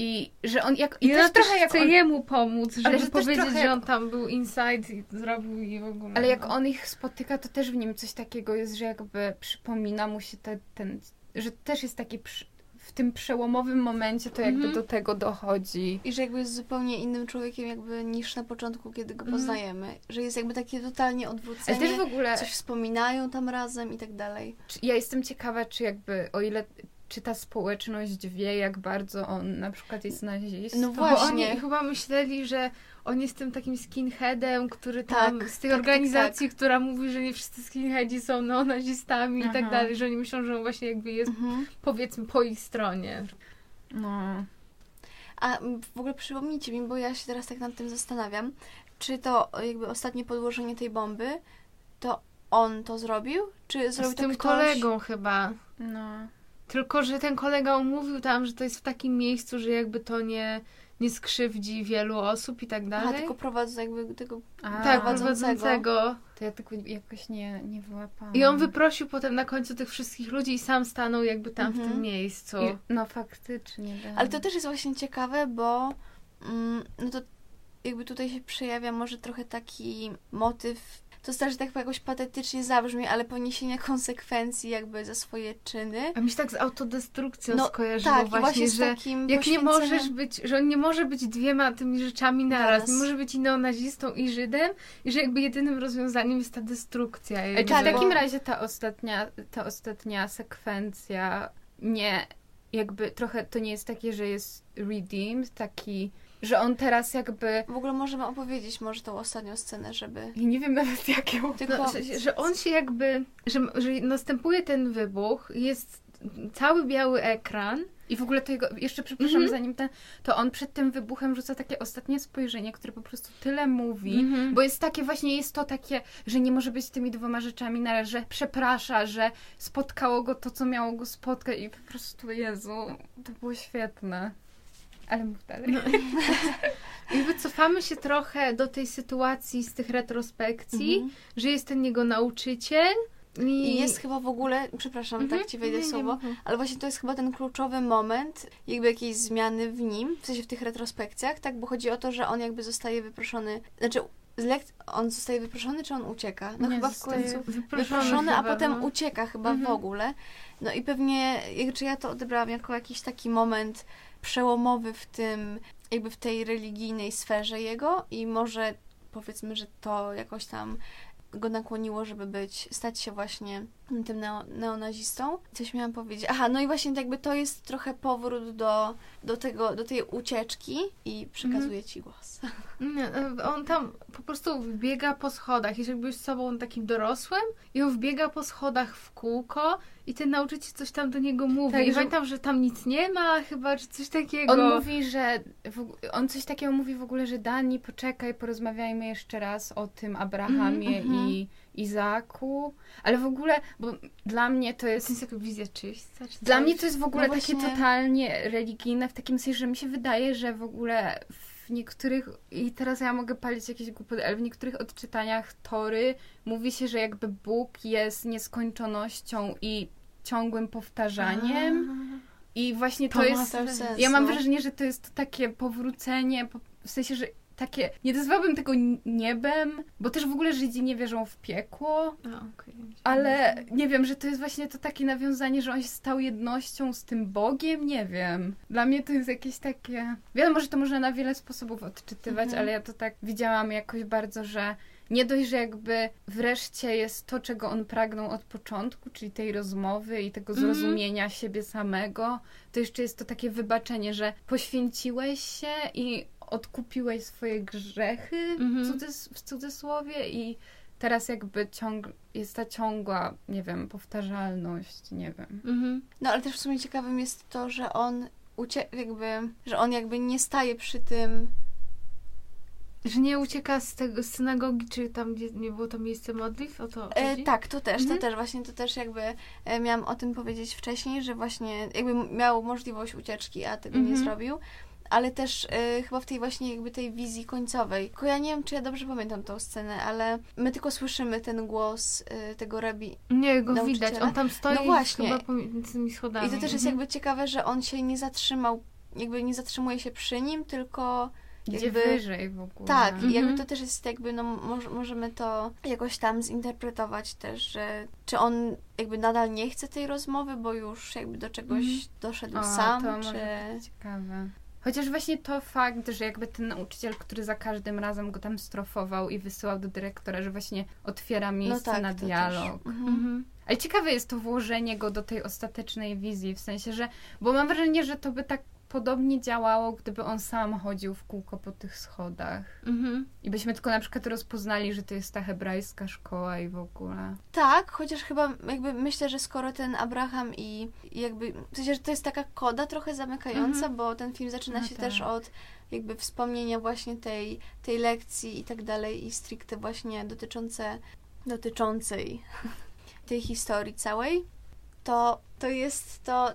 i że on jak... I, I też trochę jak chce on, jemu pomóc, żeby Ale że powiedzieć, trochę że on tam był inside i zrobił i w ogóle. ale jak no. on ich spotyka, to też w nim coś takiego jest, że jakby przypomina mu się te, ten... Że też jest taki... Przy, w tym przełomowym momencie to jakby Mhm. do tego dochodzi. I że jakby jest zupełnie innym człowiekiem jakby niż na początku, kiedy go Mhm. poznajemy. Że jest jakby takie totalnie Ale odwrócenie. też w ogóle... Coś wspominają tam razem i tak dalej. Czy- Ja jestem ciekawa, czy jakby, o ile, czy ta społeczność wie, jak bardzo on na przykład jest nazistą. No Bo oni Właśnie. chyba myśleli, że on jest tym takim skinheadem, który tam Tak, z tej tak, tak, organizacji, która mówi, że nie wszyscy skinheadzi są neonazistami i tak Aha. dalej, że oni myślą, że on właśnie jakby jest Mhm. powiedzmy po ich stronie. No. A w ogóle przypomnijcie mi, bo ja się teraz tak nad tym zastanawiam, czy to jakby ostatnie podłożenie tej bomby, to on to zrobił? Czy zrobił Z to tym ktoś? kolegą chyba. No. Tylko, że ten kolega mówił tam, że to jest w takim miejscu, że jakby to nie, nie skrzywdzi wielu osób i tak dalej. Aha, tylko prowadzą jakby tego... A, tak, prowadzącego. prowadzącego. To ja tylko jakoś nie, nie wyłapałam. I on wyprosił potem na końcu tych wszystkich ludzi i sam stanął jakby tam w Mhm. tym miejscu. I, no faktycznie. Tak. Ale to też jest właśnie ciekawe, bo mm, no to jakby tutaj się przejawia może trochę taki motyw, to też tak jakoś patetycznie zabrzmi, ale poniesienia konsekwencji jakby za swoje czyny. A mi się tak z autodestrukcją No, skojarzyło Tak, właśnie, właśnie że jak nie poświęceniem- możesz być, że on nie może być dwiema tymi rzeczami naraz. Naraz. Nie może być i neonazistą i Żydem i że jakby jedynym rozwiązaniem jest ta destrukcja. Jakby. czy w Tak, takim bo- razie ta ostatnia, ta ostatnia sekwencja nie, jakby trochę to nie jest takie, że jest redeemed, taki, że on teraz jakby, W ogóle możemy opowiedzieć może tą ostatnią scenę, żeby... ja nie wiem nawet jak ją... Tylko... No, że, że on się jakby, że, że następuje ten wybuch, jest cały biały ekran I w ogóle to jego, jeszcze przepraszam, Mhm. zanim ten, to on przed tym wybuchem rzuca takie ostatnie spojrzenie, które po prostu tyle mówi, Mhm. bo jest takie właśnie, jest to takie, że nie może być tymi dwoma rzeczami naraz, że przeprasza, że spotkało go to, co miało go spotkać i po prostu, Jezu, to było świetne. Ale mów dalej. No. *laughs* I wycofamy się trochę do tej sytuacji z tych retrospekcji, Mhm. że jest ten jego nauczyciel i, jest chyba w ogóle, przepraszam, Mhm. tak ci wejdę Nie, nie, słowo, mów. ale właśnie to jest chyba ten kluczowy moment, jakby jakiejś zmiany w nim, w sensie w tych retrospekcjach, tak? Bo chodzi o to, że on jakby zostaje wyproszony, znaczy on zostaje wyproszony, czy on ucieka? No Nie, chyba w końcu wyproszony, wyproszony, a potem no. ucieka chyba w Mhm. ogóle. No i pewnie, czy ja to odebrałam jako jakiś taki moment przełomowy w tym, jakby w tej religijnej sferze jego i może powiedzmy, że to jakoś tam go nakłoniło, żeby być, stać się właśnie tym neo, neonazistą. Coś miałam powiedzieć. Aha, no i właśnie jakby to jest trochę powrót do, do tego, do tej ucieczki i przekazuję ci głos. *laughs* Nie, e, on tam po prostu wbiega po schodach. Jest jakby z sobą takim dorosłym i on wbiega po schodach w kółko i ten nauczyciel coś tam do niego mówi. Tak, I że- pamiętam, że tam nic nie ma chyba, czy coś takiego. On mówi, że w, on coś takiego mówi w ogóle, że Dani, poczekaj, porozmawiajmy jeszcze raz o tym Abrahamie Mhm, mhm. i Izaku, ale w ogóle, bo dla mnie to To jest jest jakaś wizja czyśca, czy Dla mnie to jest w ogóle No takie właśnie. totalnie religijne, w takim sensie, że mi się wydaje, że w ogóle w niektórych, i teraz ja mogę palić jakieś głupoty, ale w niektórych odczytaniach Tory mówi się, że jakby Bóg jest nieskończonością i ciągłym powtarzaniem. I właśnie to, jest. sens, Ja mam no. wrażenie, że to jest to takie powrócenie, po- w sensie, że takie. Nie nazwałabym tego niebem, bo też w ogóle Żydzi nie wierzą w piekło. A. Ale nie wiem, że to jest właśnie to takie nawiązanie, że on się stał jednością z tym Bogiem, nie wiem. Dla mnie to jest jakieś takie. Wiadomo, że to można na wiele sposobów odczytywać, Mhm. ale ja to tak widziałam jakoś bardzo, że nie dość, że jakby wreszcie jest to, czego on pragnął od początku, czyli tej rozmowy i tego Mhm. zrozumienia siebie samego, to jeszcze jest to takie wybaczenie, że poświęciłeś się i odkupiłeś swoje grzechy Mhm. w, cudzys- w cudzysłowie i teraz jakby ciąg jest ta ciągła, nie wiem, powtarzalność, nie wiem. Mhm. No ale też w sumie ciekawym jest to, że on ucie- jakby, że on jakby nie staje przy tym Że nie ucieka z tego z synagogi, czy tam, gdzie nie było to miejsce modlitw? O to E, tak, to też, Mhm. to też, właśnie to też jakby e, miałam o tym powiedzieć wcześniej, że właśnie jakby miał możliwość ucieczki, a tego nie Mhm. zrobił. ale też y, chyba w tej właśnie jakby tej wizji końcowej. Tylko ja nie wiem, czy ja dobrze pamiętam tą scenę, ale my tylko słyszymy ten głos y, tego rabi. Nie, go widać. On tam stoi No właśnie. chyba pomiędzy tymi schodami. I to też jest Mhm. jakby ciekawe, że on się nie zatrzymał, jakby nie zatrzymuje się przy nim, tylko Gdzie jakby- wyżej w ogóle. Tak, i jakby Mhm. to też jest jakby, no moż, możemy to jakoś tam zinterpretować też, że czy on jakby nadal nie chce tej rozmowy, bo już jakby do czegoś Mhm. doszedł O, sam, to czy... ciekawe. Chociaż właśnie to fakt, że jakby ten nauczyciel, który za każdym razem go tam strofował i wysyłał do dyrektora, że właśnie otwiera miejsce na No tak, to dialog. Mhm. Mhm. Ale ciekawe jest to włożenie go do tej ostatecznej wizji, w sensie, że. Bo mam wrażenie, że to by tak podobnie działało, gdyby on sam chodził w kółko po tych schodach. Mhm. I byśmy tylko na przykład rozpoznali, że to jest ta hebrajska szkoła i w ogóle. Tak, chociaż chyba jakby myślę, że skoro ten Abraham i jakby, w sensie, że to jest taka koda trochę zamykająca, Mhm. bo ten film zaczyna No się tak. też od jakby wspomnienia właśnie tej, tej lekcji i tak dalej i stricte właśnie dotyczące, dotyczącej *laughs* tej historii całej, to, to jest to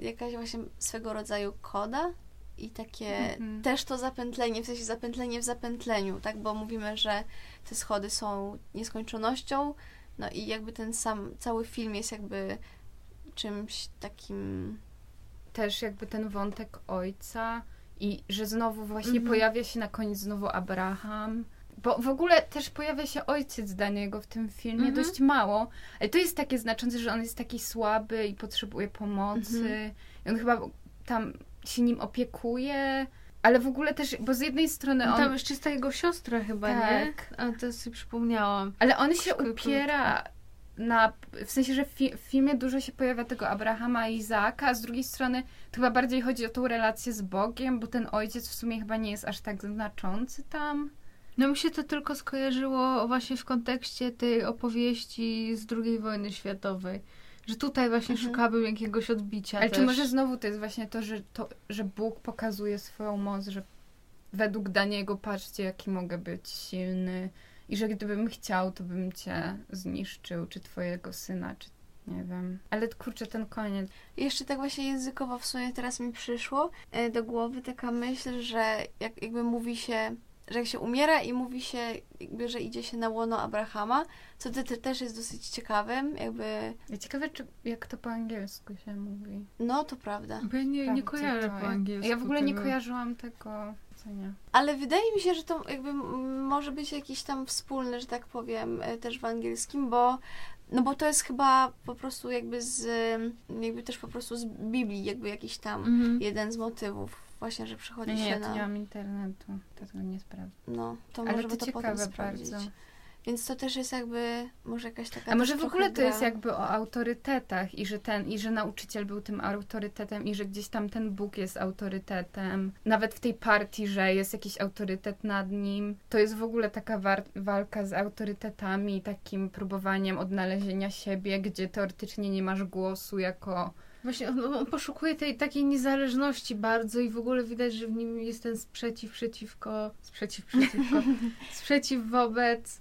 jakaś właśnie swego rodzaju koda i takie Mhm. też to zapętlenie, w sensie zapętlenie w zapętleniu, tak, bo mówimy, że te schody są nieskończonością, no i jakby ten sam, cały film jest jakby czymś takim... Też jakby ten wątek ojca i że znowu właśnie Mhm. pojawia się na koniec znowu Abraham. Bo w ogóle też pojawia się ojciec Daniego w tym filmie Mhm. dość mało. Ale to jest takie znaczące, że on jest taki słaby i potrzebuje pomocy. Mhm. I on chyba tam się nim opiekuje. Ale w ogóle też, bo z jednej strony on... No Tam jeszcze jest ta jego siostra chyba, nie? Tak. A to sobie przypomniałam. Ale on się upiera na. W sensie, że w, fi- w filmie dużo się pojawia tego Abrahama i Izaaka, a z drugiej strony to chyba bardziej chodzi o tą relację z Bogiem, bo ten ojciec w sumie chyba nie jest aż tak znaczący tam. No mi się to tylko skojarzyło właśnie w kontekście tej opowieści z II wojny światowej. Że tutaj właśnie Mhm. szukałabym jakiegoś odbicia Ale też. czy może znowu to jest właśnie to, że, to, że Bóg pokazuje swoją moc, że według Daniego patrzcie, jaki mogę być silny i że gdybym chciał, to bym cię zniszczył, czy twojego syna, czy nie wiem. Ale kurczę, ten koniec. Jeszcze tak właśnie językowo w sumie teraz mi przyszło e, do głowy taka myśl, że jak, jakby mówi się, że jak się umiera i mówi się, jakby, że idzie się na łono Abrahama, co te, te, też jest dosyć ciekawym, jakby, Ja ciekawe, czy, jak to po angielsku się mówi. no to prawda. Bo ja nie, nie kojarzę to. po angielsku Ja w ogóle nie tego. kojarzyłam tego, co nie. Ale wydaje mi się, że to jakby może być jakiś tam wspólny, że tak powiem, e, też w angielskim, bo no bo to jest chyba po prostu jakby z, jakby też po prostu z Biblii, jakby jakiś tam Mhm. jeden z motywów właśnie, że przychodzi Nie, się nie, ja na... tu nie mam internetu, to tego nie sprawdzę. No, to Ale możemy to to, potem ciekawe sprawdzić. bardzo. Więc to też jest jakby może jakaś taka A może w ogóle to jest jakby o autorytetach i że ten, i że nauczyciel był tym autorytetem i że gdzieś tam ten Bóg jest autorytetem. Nawet w tej partii, że jest jakiś autorytet nad nim. To jest w ogóle taka war- walka z autorytetami, takim próbowaniem odnalezienia siebie, gdzie teoretycznie nie masz głosu jako Właśnie on, on poszukuje tej takiej niezależności bardzo i w ogóle widać, że w nim jest ten sprzeciw przeciwko, sprzeciw przeciwko, *laughs* sprzeciw wobec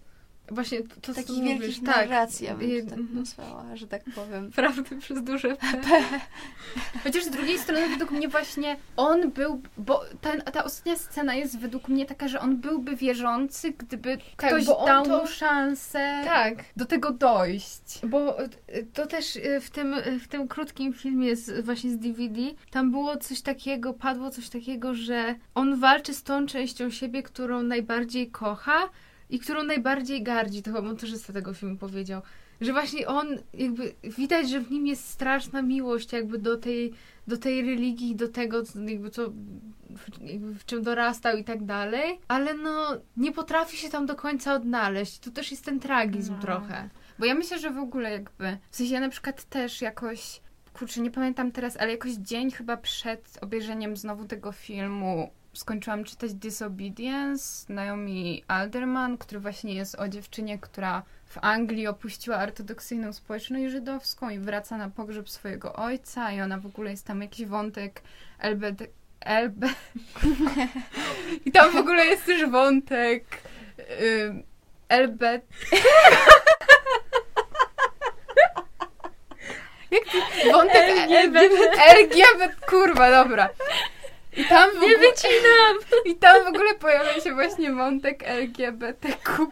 właśnie to, co Takich wielkich mówisz, narracji, ja bym to tak mhm. nazwała, że tak powiem. *laughs* Prawdy przez duże P. *laughs* Chociaż z drugiej strony według mnie właśnie on był, bo ten, ta ostatnia scena jest według mnie taka, że on byłby wierzący, gdyby ktoś bo on dał to- mu szansę Tak, do tego dojść. Bo y, to też y, w tym, y, w tym krótkim filmie z, właśnie z DVD, tam było coś takiego, padło coś takiego, że on walczy z tą częścią siebie, którą najbardziej kocha i którą najbardziej gardzi. To chyba montażysta tego filmu powiedział. Że właśnie on, jakby widać, że w nim jest straszna miłość jakby do tej, do tej religii, do tego, jakby co, w, jakby w czym dorastał i tak dalej, ale no nie potrafi się tam do końca odnaleźć. To też jest ten tragizm No. trochę. Bo ja myślę, że w ogóle jakby, w sensie ja na przykład też jakoś, kurczę, nie pamiętam teraz, ale jakoś dzień chyba przed obejrzeniem znowu tego filmu skończyłam czytać Disobedience Naomi Alderman, który właśnie jest o dziewczynie, która w Anglii opuściła ortodoksyjną społeczność żydowską i wraca na pogrzeb swojego ojca i ona w ogóle jest tam jakiś wątek LBD, LB... *laughs* I tam w ogóle jest też wątek y, LB... *laughs* Wątek LGBT... LGBT... Kurwa, dobra. I tam w Nie ogóle, wycinam! *laughs* I tam w ogóle pojawia się właśnie wątek LGBTQ+.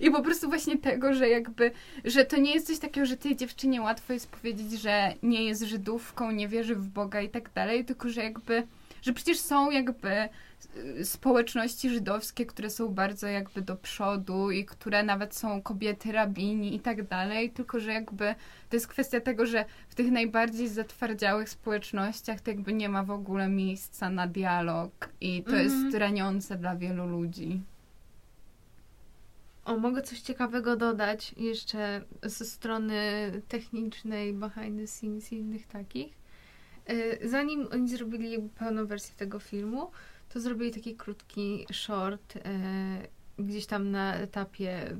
I po prostu właśnie tego, że jakby, że to nie jest coś takiego, że tej dziewczynie łatwo jest powiedzieć, że nie jest Żydówką, nie wierzy w Boga i tak dalej, tylko że jakby, że przecież są jakby y, społeczności żydowskie, które są bardzo jakby do przodu i które nawet są kobiety rabini i tak dalej, tylko że jakby to jest kwestia tego, że w tych najbardziej zatwardziałych społecznościach to jakby nie ma w ogóle miejsca na dialog i to Mhm. jest raniące dla wielu ludzi. O, mogę coś ciekawego dodać jeszcze ze strony technicznej, behind the scenes i innych takich. Y, Zanim oni zrobili pełną wersję tego filmu, to zrobili taki krótki short y, gdzieś tam na etapie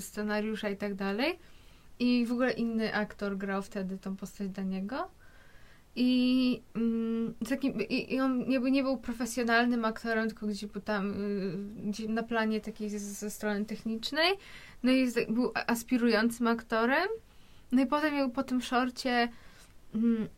scenariusza i tak dalej. I w ogóle inny aktor grał wtedy tą postać Daniego. I, mm, takim, i, i on jakby nie był profesjonalnym aktorem, tylko gdzieś był tam y, gdzieś na planie takiej ze strony technicznej. No i był aspirującym aktorem. No i potem jakby po tym szorcie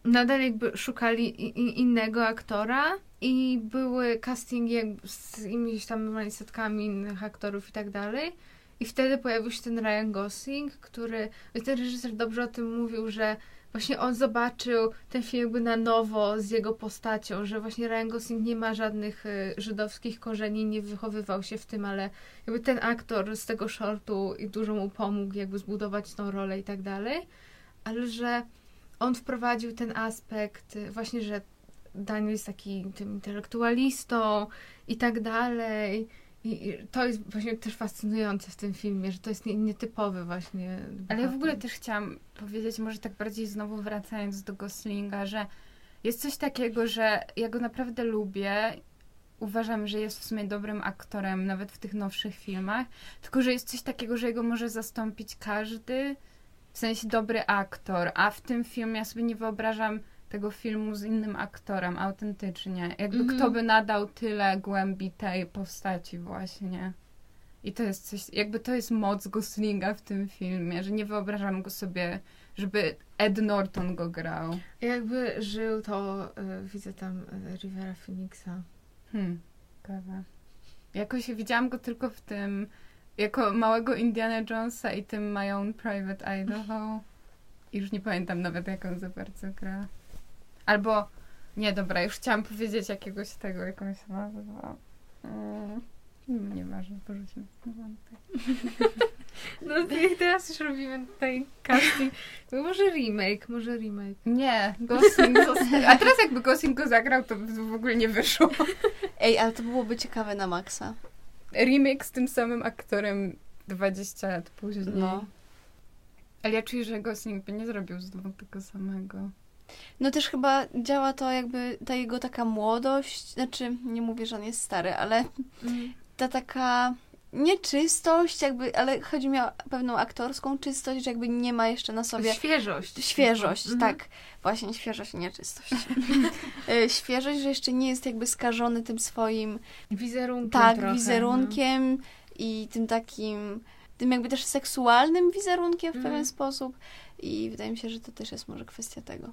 nadal jakby szukali innego aktora i były castingi z jakimiś tam setkami innych aktorów i tak dalej. I wtedy pojawił się ten Ryan Gosling, który, ten reżyser dobrze o tym mówił, że właśnie on zobaczył ten film jakby na nowo z jego postacią, że właśnie Ryan Gosling nie ma żadnych y, żydowskich korzeni, nie wychowywał się w tym, ale jakby ten aktor z tego shortu i dużo mu pomógł jakby zbudować tą rolę i tak dalej, ale że on wprowadził ten aspekt y, właśnie, że Daniel jest taki tym intelektualistą i tak dalej. I, to jest właśnie też fascynujące w tym filmie, że to jest nie- nietypowy właśnie. Ale ja w ogóle też chciałam powiedzieć, może tak bardziej znowu wracając do Goslinga, że jest coś takiego, że ja go naprawdę lubię. Uważam, że jest w sumie dobrym aktorem, nawet w tych nowszych filmach. Tylko, że jest coś takiego, że jego może zastąpić każdy, w sensie dobry aktor. A w tym filmie ja sobie nie wyobrażam tego filmu z innym aktorem, autentycznie. Jakby Mhm. kto by nadał tyle głębi tej postaci właśnie. I to jest coś, jakby to jest moc Goslinga w tym filmie, że nie wyobrażam go sobie, żeby Ed Norton go grał. Jakby żył, to y, widzę tam y, Rivera Phoenixa. Hmm, ciekawe. Jakoś widziałam go tylko w tym, jako małego Indiana Jonesa i tym My Own Private Idaho. I już nie pamiętam nawet, jak on za bardzo gra. Albo, nie, dobra, już chciałam powiedzieć jakiegoś tego, jak on się nazywa. Mm, nieważne, porzućmy ten wątek. *laughs* No i teraz już robimy tutaj casting. No może remake, może remake. Nie, Gosling *laughs* został. A teraz jakby Gosling go zagrał, to by w ogóle nie wyszło. Ej, ale to byłoby ciekawe na maksa. Remake z tym samym aktorem 20 lat później. No. Ale ja czuję, że Gosling by nie zrobił znowu tego samego. No też chyba działa to jakby ta jego taka młodość, znaczy nie mówię, że on jest stary, ale ta taka nieczystość jakby, ale chodzi mi o pewną aktorską czystość, że jakby nie ma jeszcze na sobie Świeżość. świeżość, Mhm. tak. Właśnie świeżość, nieczystość. *laughs* E, świeżość, że jeszcze nie jest jakby skażony tym swoim Wizerunkiem tak, trochę, wizerunkiem i tym takim, tym jakby też seksualnym wizerunkiem w Mhm. pewien sposób. I wydaje mi się, że to też jest może kwestia tego.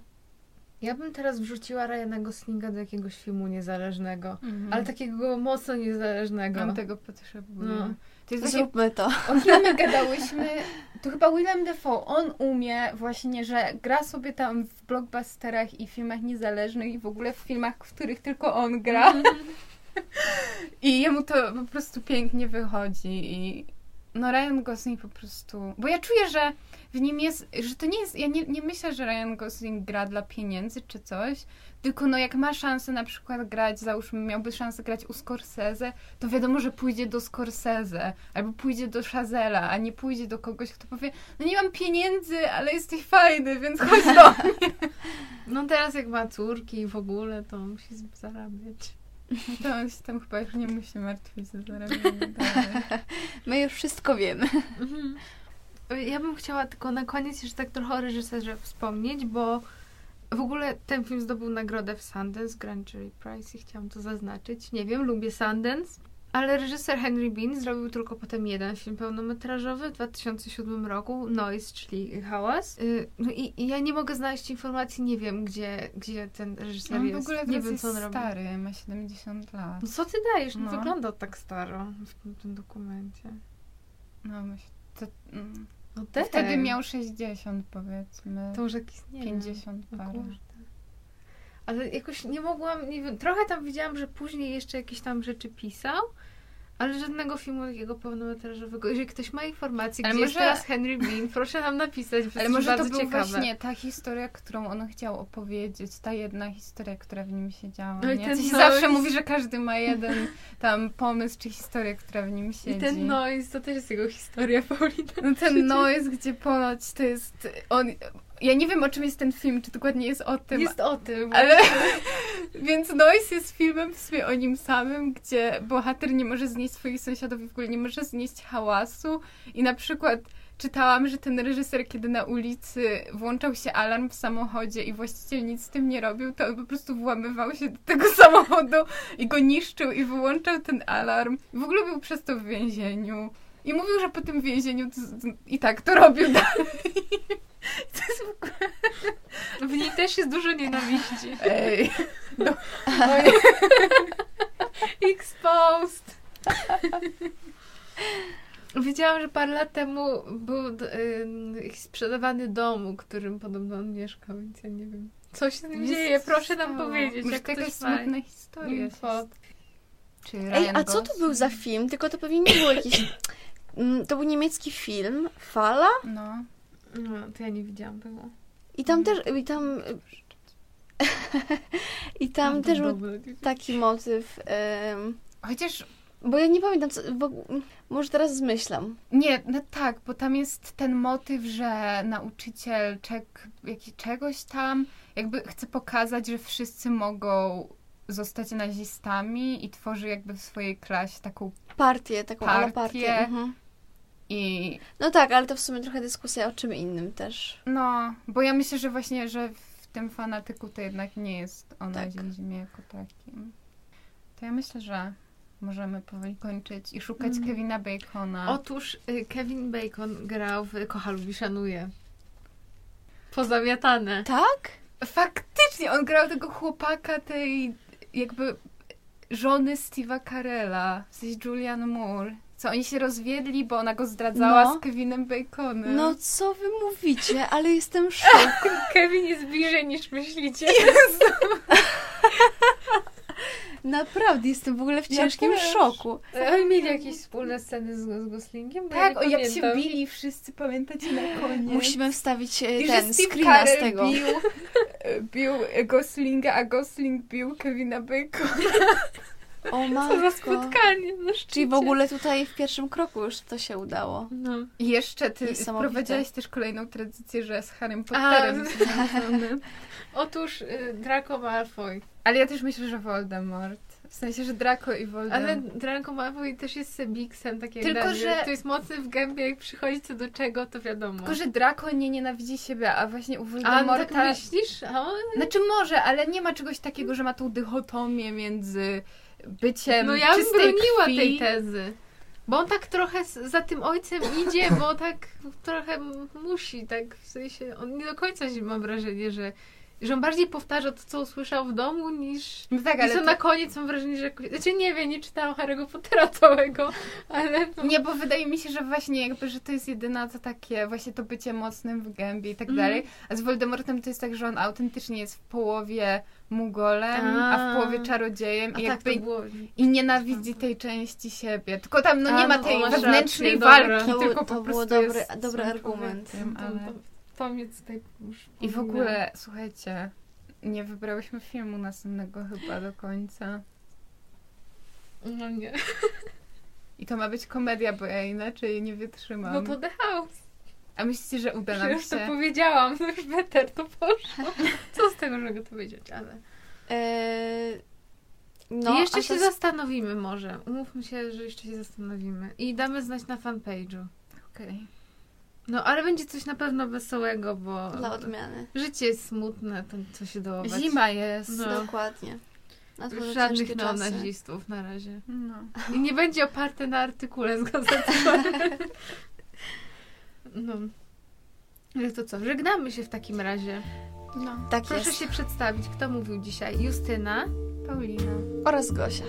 Ja bym teraz wrzuciła Ryana Goslinga do jakiegoś filmu niezależnego. Ale takiego mocno niezależnego. Mam tego potrzebuję. No. To jest właśnie Zróbmy to. O my *laughs* gadałyśmy? To chyba Willem Dafoe. On umie właśnie, że gra sobie tam w blockbusterach i filmach niezależnych i w ogóle w filmach, w których tylko on gra. *laughs* I jemu to po prostu pięknie wychodzi i no Ryan Gosling po prostu... Bo ja czuję, że w nim jest, że to nie jest... Ja nie, nie myślę, że Ryan Gosling gra dla pieniędzy czy coś, tylko no jak ma szansę na przykład grać, załóżmy miałby szansę grać u Scorsese, to wiadomo, że pójdzie do Scorsese albo pójdzie do Chazela, a nie pójdzie do kogoś, kto powie, no nie mam pieniędzy, ale jesteś fajny, więc chodź do *laughs* mnie. No teraz jak ma córki i w ogóle, to musi z- zarabiać. To on się tam chyba już nie musi martwić o zarabianie. *laughs* My już wszystko wiemy. Mhm. Ja bym chciała tylko na koniec jeszcze tak trochę o reżyserze wspomnieć, bo w ogóle ten film zdobył nagrodę w Sundance, Grand Jury Prize i chciałam to zaznaczyć. Nie wiem, lubię Sundance, Ale reżyser Henry Bean zrobił tylko potem jeden film pełnometrażowy w 2007 roku, Noise, czyli hałas. Y, No i, i ja nie mogę znaleźć informacji, nie wiem, gdzie, gdzie ten reżyser On w jest. ogóle nie wiem, co on robi. stary, ma 70 lat. No co ty dajesz? Nie No. wygląda tak staro w tym, tym dokumencie. No, myśl, to, mm, No wtedy miał 60 powiedzmy. To już jakiś, nie 50 wiem. O parę. kurde. Ale jakoś nie mogłam, nie wiem, trochę tam widziałam, że później jeszcze jakieś tam rzeczy pisał, ale żadnego filmu takiego pełnometrażowego. Jeżeli ktoś ma informacje, Ale gdzie może- teraz Henry Bean, proszę nam napisać, bo Ale może to był ciekawe. właśnie ta historia, którą on chciał opowiedzieć, ta jedna historia, która w nim siedziała. No i nie? ten się noise. zawsze mówi, że każdy ma jeden tam pomysł czy historię, która w nim siedzi. I ten noise, to też jest jego historia, Paulina. No ten noise, gdzie ponoć to jest on. Ja nie wiem o czym jest ten film, czy dokładnie jest o tym. Jest o tym. Ale *laughs* więc Noise jest filmem w sumie o nim samym, gdzie bohater nie może znieść swoich sąsiadów i w ogóle nie może znieść hałasu. I na przykład czytałam, że ten reżyser, kiedy na ulicy włączał się alarm w samochodzie i właściciel nic z tym nie robił, to on po prostu włamywał się do tego *laughs* samochodu i go niszczył i wyłączał ten alarm. W ogóle był przez to w więzieniu. I mówił, że po tym więzieniu i tak to robił *laughs* dalej. *laughs* To jest w ogóle... W niej też jest dużo nienawiści. *laughs* Ej. No, *laughs* Exposed. Wiedziałam, że parę lat temu był y, jakiś sprzedawany dom, w którym podobno on mieszkał, więc ja nie wiem. Co się z nim dzieje? Proszę nam powiedzieć, Może jak to jakaś smutna historia. Ej, Ryan a co to był za film? Tylko to pewnie nie był jakiś... *coughs* Mm, To był niemiecki film, Fala, No. No, to ja nie widziałam tego. i tam też, i tam... *laughs* I tam No, też był taki motyw, Chociaż bo ja nie pamiętam, co, bo, może teraz zmyślam. nie, no tak, bo tam jest ten motyw, że nauczyciel czek, jaki, czegoś tam jakby chce pokazać, że wszyscy mogą zostać nazistami i tworzy jakby w swojej klasie taką Partię, taką partię. Partię. Mhm. I No tak, ale to w sumie trochę dyskusja o czym innym też. no, bo ja myślę, że właśnie, że w tym fanatyku to jednak nie jest o Tak. nazizmie jako takim. To ja myślę, że możemy powoli kończyć i szukać Mhm. Kevina Bacona. Otóż y, Kevin Bacon grał w Kocha lubi szanuje. Pozamiatane. Tak? Faktycznie, on grał tego chłopaka tej jakby żony Steve'a Carella, w sensie Julian Moore. Co oni się rozwiedli, bo ona go zdradzała No. z Kevinem Baconem. No co wy mówicie, ale jestem w *laughs* szoku. Kevin jest bliżej niż myślicie. *laughs* Naprawdę, jestem w ogóle w Ja ciężkim też. szoku. Oni mieli jakieś wspólne sceny z, z Goslingiem? Bo ja tak, nie o jak się bili wszyscy, pamiętacie na koniec? Musimy wstawić e, I ten screena z tego. Bił, bił Goslinga, a Gosling bił Kevina Bacona. *laughs* O Co za matko. spotkanie na szczycie. Czyli w ogóle tutaj w pierwszym kroku już to się udało. No. I jeszcze ty wprowadziłaś też kolejną tradycję, że z Harrym Potterem A. związany. *laughs* Otóż y, Draco Malfoy. Ale ja też myślę, że Voldemort. W sensie, że Draco i Voldemort. Ale Draco Malfoy też jest Sebiksem, tak jak Tylko, Daniel. że- To jest mocny w gębie, jak przychodzi co do czego, to wiadomo. Tylko, że Draco nie nienawidzi siebie, a właśnie u A no Voldemorta... tak myślisz? A on... Znaczy może, ale nie ma czegoś takiego, że ma tą dychotomię między byciem No ja bym broniła krwi. tej tezy. Bo on tak trochę za tym ojcem idzie, *laughs* bo tak trochę musi, tak w sensie, on nie do końca mam wrażenie, że, że on bardziej powtarza to, co usłyszał w domu, niż... No tak, ale to... na koniec mam wrażenie, że... Znaczy nie wiem, nie czytałam Harry'ego Pottera *laughs* całego, ale... No, Nie, bo wydaje mi się, że właśnie jakby, że to jest jedyna to takie, właśnie to bycie mocnym w gębie i tak Mhm. dalej. A z Voldemortem to jest tak, że on autentycznie jest w połowie mugolem, a, A. w połowie czarodziejem i tak jakby to było. i nienawidzi tej części siebie. Tylko tam no nie A, ma no, tej wewnętrznej walki. To, tylko to po prostu dobry, jest dobry argument. To, ale... to, to mnie tutaj już I w ogóle, słuchajcie, nie wybrałyśmy filmu następnego chyba do końca. No nie. I to ma być komedia, bo ja inaczej nie wytrzymam. No to The House. A myślicie, że uda nam już to się? powiedziałam, no *laughs* już better to poszło. Co z tego, że mogę to powiedzieć, ale... E, No, I jeszcze się to- zastanowimy może. Umówmy się, że jeszcze się zastanowimy. I damy znać na fanpage'u. Okej. No, ale będzie coś na pewno wesołego, bo Dla odmiany. życie jest smutne, to co się dołować. Zima jest. No. Dokładnie. Żadnych neonazistów na razie. No. I nie będzie oparte na artykule z gazety. *laughs* no. Ale to co? Żegnamy się w takim razie. no. Tak Proszę jest. się przedstawić. Kto mówił dzisiaj? Justyna. Paulina. Oraz Gosia.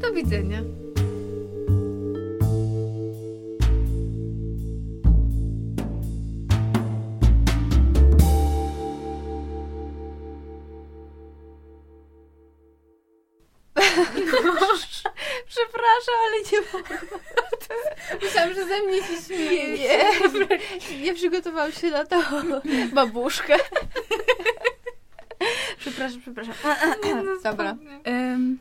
Do widzenia. *laughs* *laughs* Przepraszam, ale nie mogę. Myślałam, że ze mnie się śmieje. Nie, nie przygotowałam się na to babuszkę. Przepraszam, przepraszam. Dobra. Em,